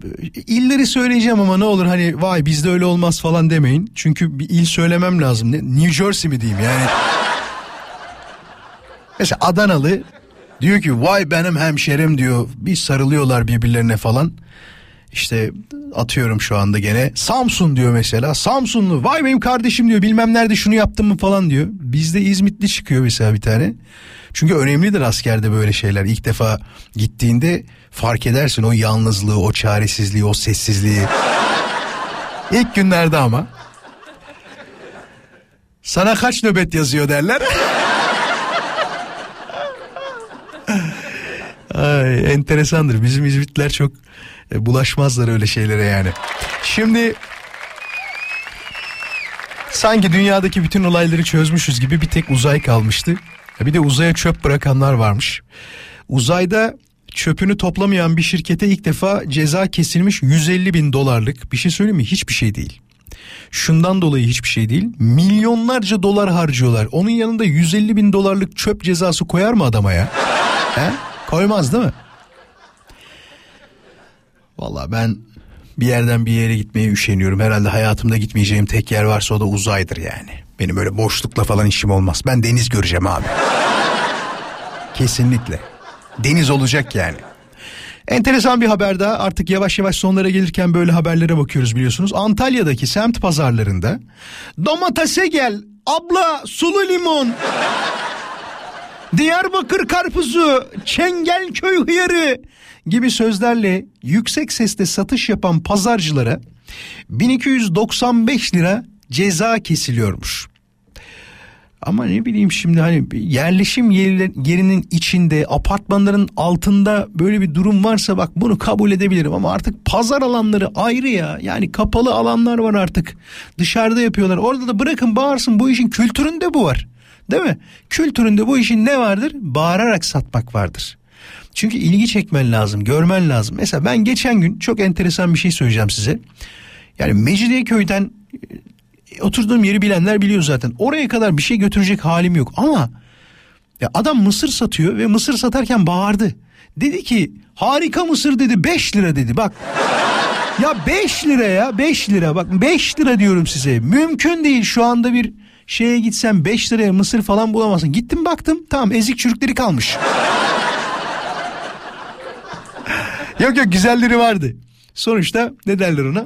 illeri söyleyeceğim ama ne olur hani vay bizde öyle olmaz falan demeyin. Çünkü bir il söylemem lazım. Ne, New Jersey mi diyeyim yani. Mesela Adanalı diyor ki vay benim hemşerim diyor. Bir sarılıyorlar birbirlerine falan. İşte atıyorum şu anda gene Samsun diyor mesela. Samsunlu vay benim kardeşim diyor bilmem nerede şunu yaptım mı falan diyor. Bizde İzmitli çıkıyor mesela bir tane. Çünkü önemlidir askerde böyle şeyler. İlk defa gittiğinde fark edersin o yalnızlığı, o çaresizliği, o sessizliği. İlk günlerde ama. Sana kaç nöbet yazıyor derler. Ay, enteresandır. Bizim İzmitliler çok e, bulaşmazlar öyle şeylere yani. Şimdi sanki dünyadaki bütün olayları çözmüşüz gibi bir tek uzay kalmıştı. Bir de uzaya çöp bırakanlar varmış. Uzayda çöpünü toplamayan bir şirkete ilk defa ceza kesilmiş 150 bin dolarlık bir şey söyleyeyim mi? Hiçbir şey değil. Şundan dolayı hiçbir şey değil. Milyonlarca dolar harcıyorlar. Onun yanında 150 bin dolarlık çöp cezası koyar mı adama ya? He? Koymaz değil mi? Valla ben bir yerden bir yere gitmeye üşeniyorum. Herhalde hayatımda gitmeyeceğim tek yer varsa o da uzaydır yani. Benim öyle boşlukla falan işim olmaz. Ben deniz göreceğim abi. Kesinlikle. Deniz olacak yani. Enteresan bir haber daha artık yavaş yavaş sonlara gelirken böyle haberlere bakıyoruz biliyorsunuz. Antalya'daki semt pazarlarında domatese gel abla sulu limon Diyarbakır karpuzu Çengelköy hıyarı gibi sözlerle yüksek sesle satış yapan pazarcılara 1295 lira ceza kesiliyormuş. Ama ne bileyim şimdi hani yerleşim yerinin içinde apartmanların altında böyle bir durum varsa bak bunu kabul edebilirim ama artık pazar alanları ayrı ya. Yani kapalı alanlar var artık. Dışarıda yapıyorlar. Orada da bırakın bağırsın bu işin kültüründe bu var. Değil mi? Kültüründe bu işin ne vardır? Bağırarak satmak vardır. Çünkü ilgi çekmen lazım, görmen lazım. Mesela ben geçen gün çok enteresan bir şey söyleyeceğim size. Yani Mecidiyeköy'den oturduğum yeri bilenler biliyor zaten. Oraya kadar bir şey götürecek halim yok ama ya adam mısır satıyor ve mısır satarken bağırdı. Dedi ki harika mısır dedi 5 lira dedi bak. ya 5 lira ya 5 lira bak 5 lira diyorum size. Mümkün değil şu anda bir şeye gitsen 5 liraya mısır falan bulamazsın. Gittim baktım tamam ezik çürükleri kalmış. yok yok güzelleri vardı. Sonuçta ne derler ona?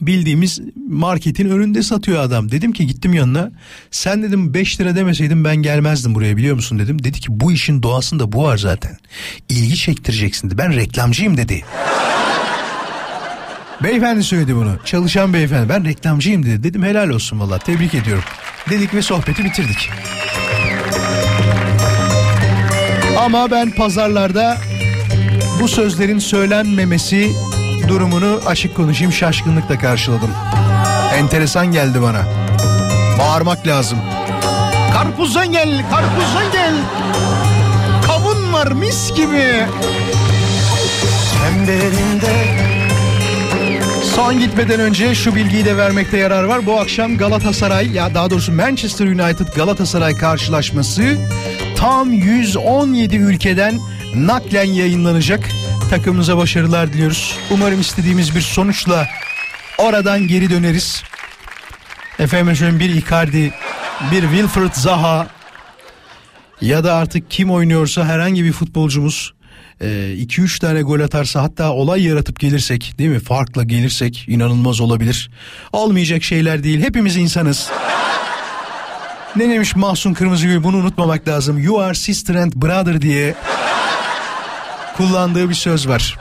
Bildiğimiz marketin önünde satıyor adam. Dedim ki gittim yanına. Sen dedim 5 lira demeseydin ben gelmezdim buraya biliyor musun dedim. Dedi ki bu işin doğasında bu var zaten. İlgi çektireceksin dedi. Ben reklamcıyım dedi. beyefendi söyledi bunu. Çalışan beyefendi. Ben reklamcıyım dedi. Dedim helal olsun valla tebrik ediyorum. Dedik ve sohbeti bitirdik. Ama ben pazarlarda bu sözlerin söylenmemesi durumunu açık konuşayım şaşkınlıkla karşıladım. Enteresan geldi bana. Bağırmak lazım. Karpuzdan gel, karpuzdan gel. Kavun var mis gibi. Çemberinde Son gitmeden önce şu bilgiyi de vermekte yarar var. Bu akşam Galatasaray ya daha doğrusu Manchester United Galatasaray karşılaşması tam 117 ülkeden naklen yayınlanacak. Takımımıza başarılar diliyoruz. Umarım istediğimiz bir sonuçla oradan geri döneriz. Efendim şöyle bir Icardi, bir Wilfred Zaha ya da artık kim oynuyorsa herhangi bir futbolcumuz 2-3 e, tane gol atarsa hatta olay yaratıp gelirsek değil mi farkla gelirsek inanılmaz olabilir. Olmayacak şeyler değil hepimiz insanız. ne demiş Mahsun Kırmızıgül bunu unutmamak lazım. You are sister and brother diye kullandığı bir söz var.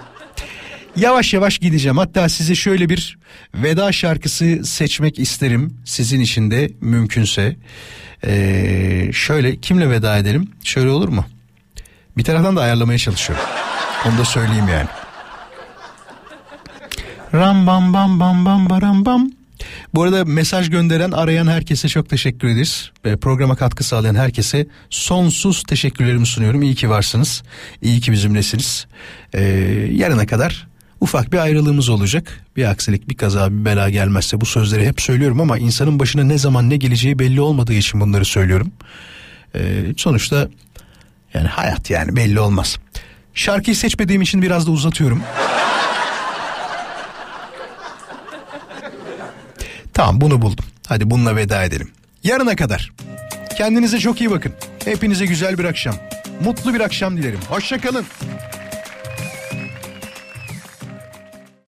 Yavaş yavaş gideceğim. Hatta size şöyle bir veda şarkısı seçmek isterim. Sizin için de mümkünse. Ee, şöyle kimle veda edelim? Şöyle olur mu? Bir taraftan da ayarlamaya çalışıyorum. Onu da söyleyeyim yani. Ram bam bam bam bam baram bam. Bu arada mesaj gönderen arayan herkese çok teşekkür ederiz. Ve programa katkı sağlayan herkese sonsuz teşekkürlerimi sunuyorum. İyi ki varsınız. İyi ki bizimlesiniz. Ee, yarına kadar ufak bir ayrılığımız olacak. Bir aksilik, bir kaza, bir bela gelmezse bu sözleri hep söylüyorum ama insanın başına ne zaman ne geleceği belli olmadığı için bunları söylüyorum. Ee, sonuçta yani hayat yani belli olmaz. Şarkıyı seçmediğim için biraz da uzatıyorum. Tamam bunu buldum. Hadi bununla veda edelim. Yarına kadar. Kendinize çok iyi bakın. Hepinize güzel bir akşam. Mutlu bir akşam dilerim. Hoşçakalın.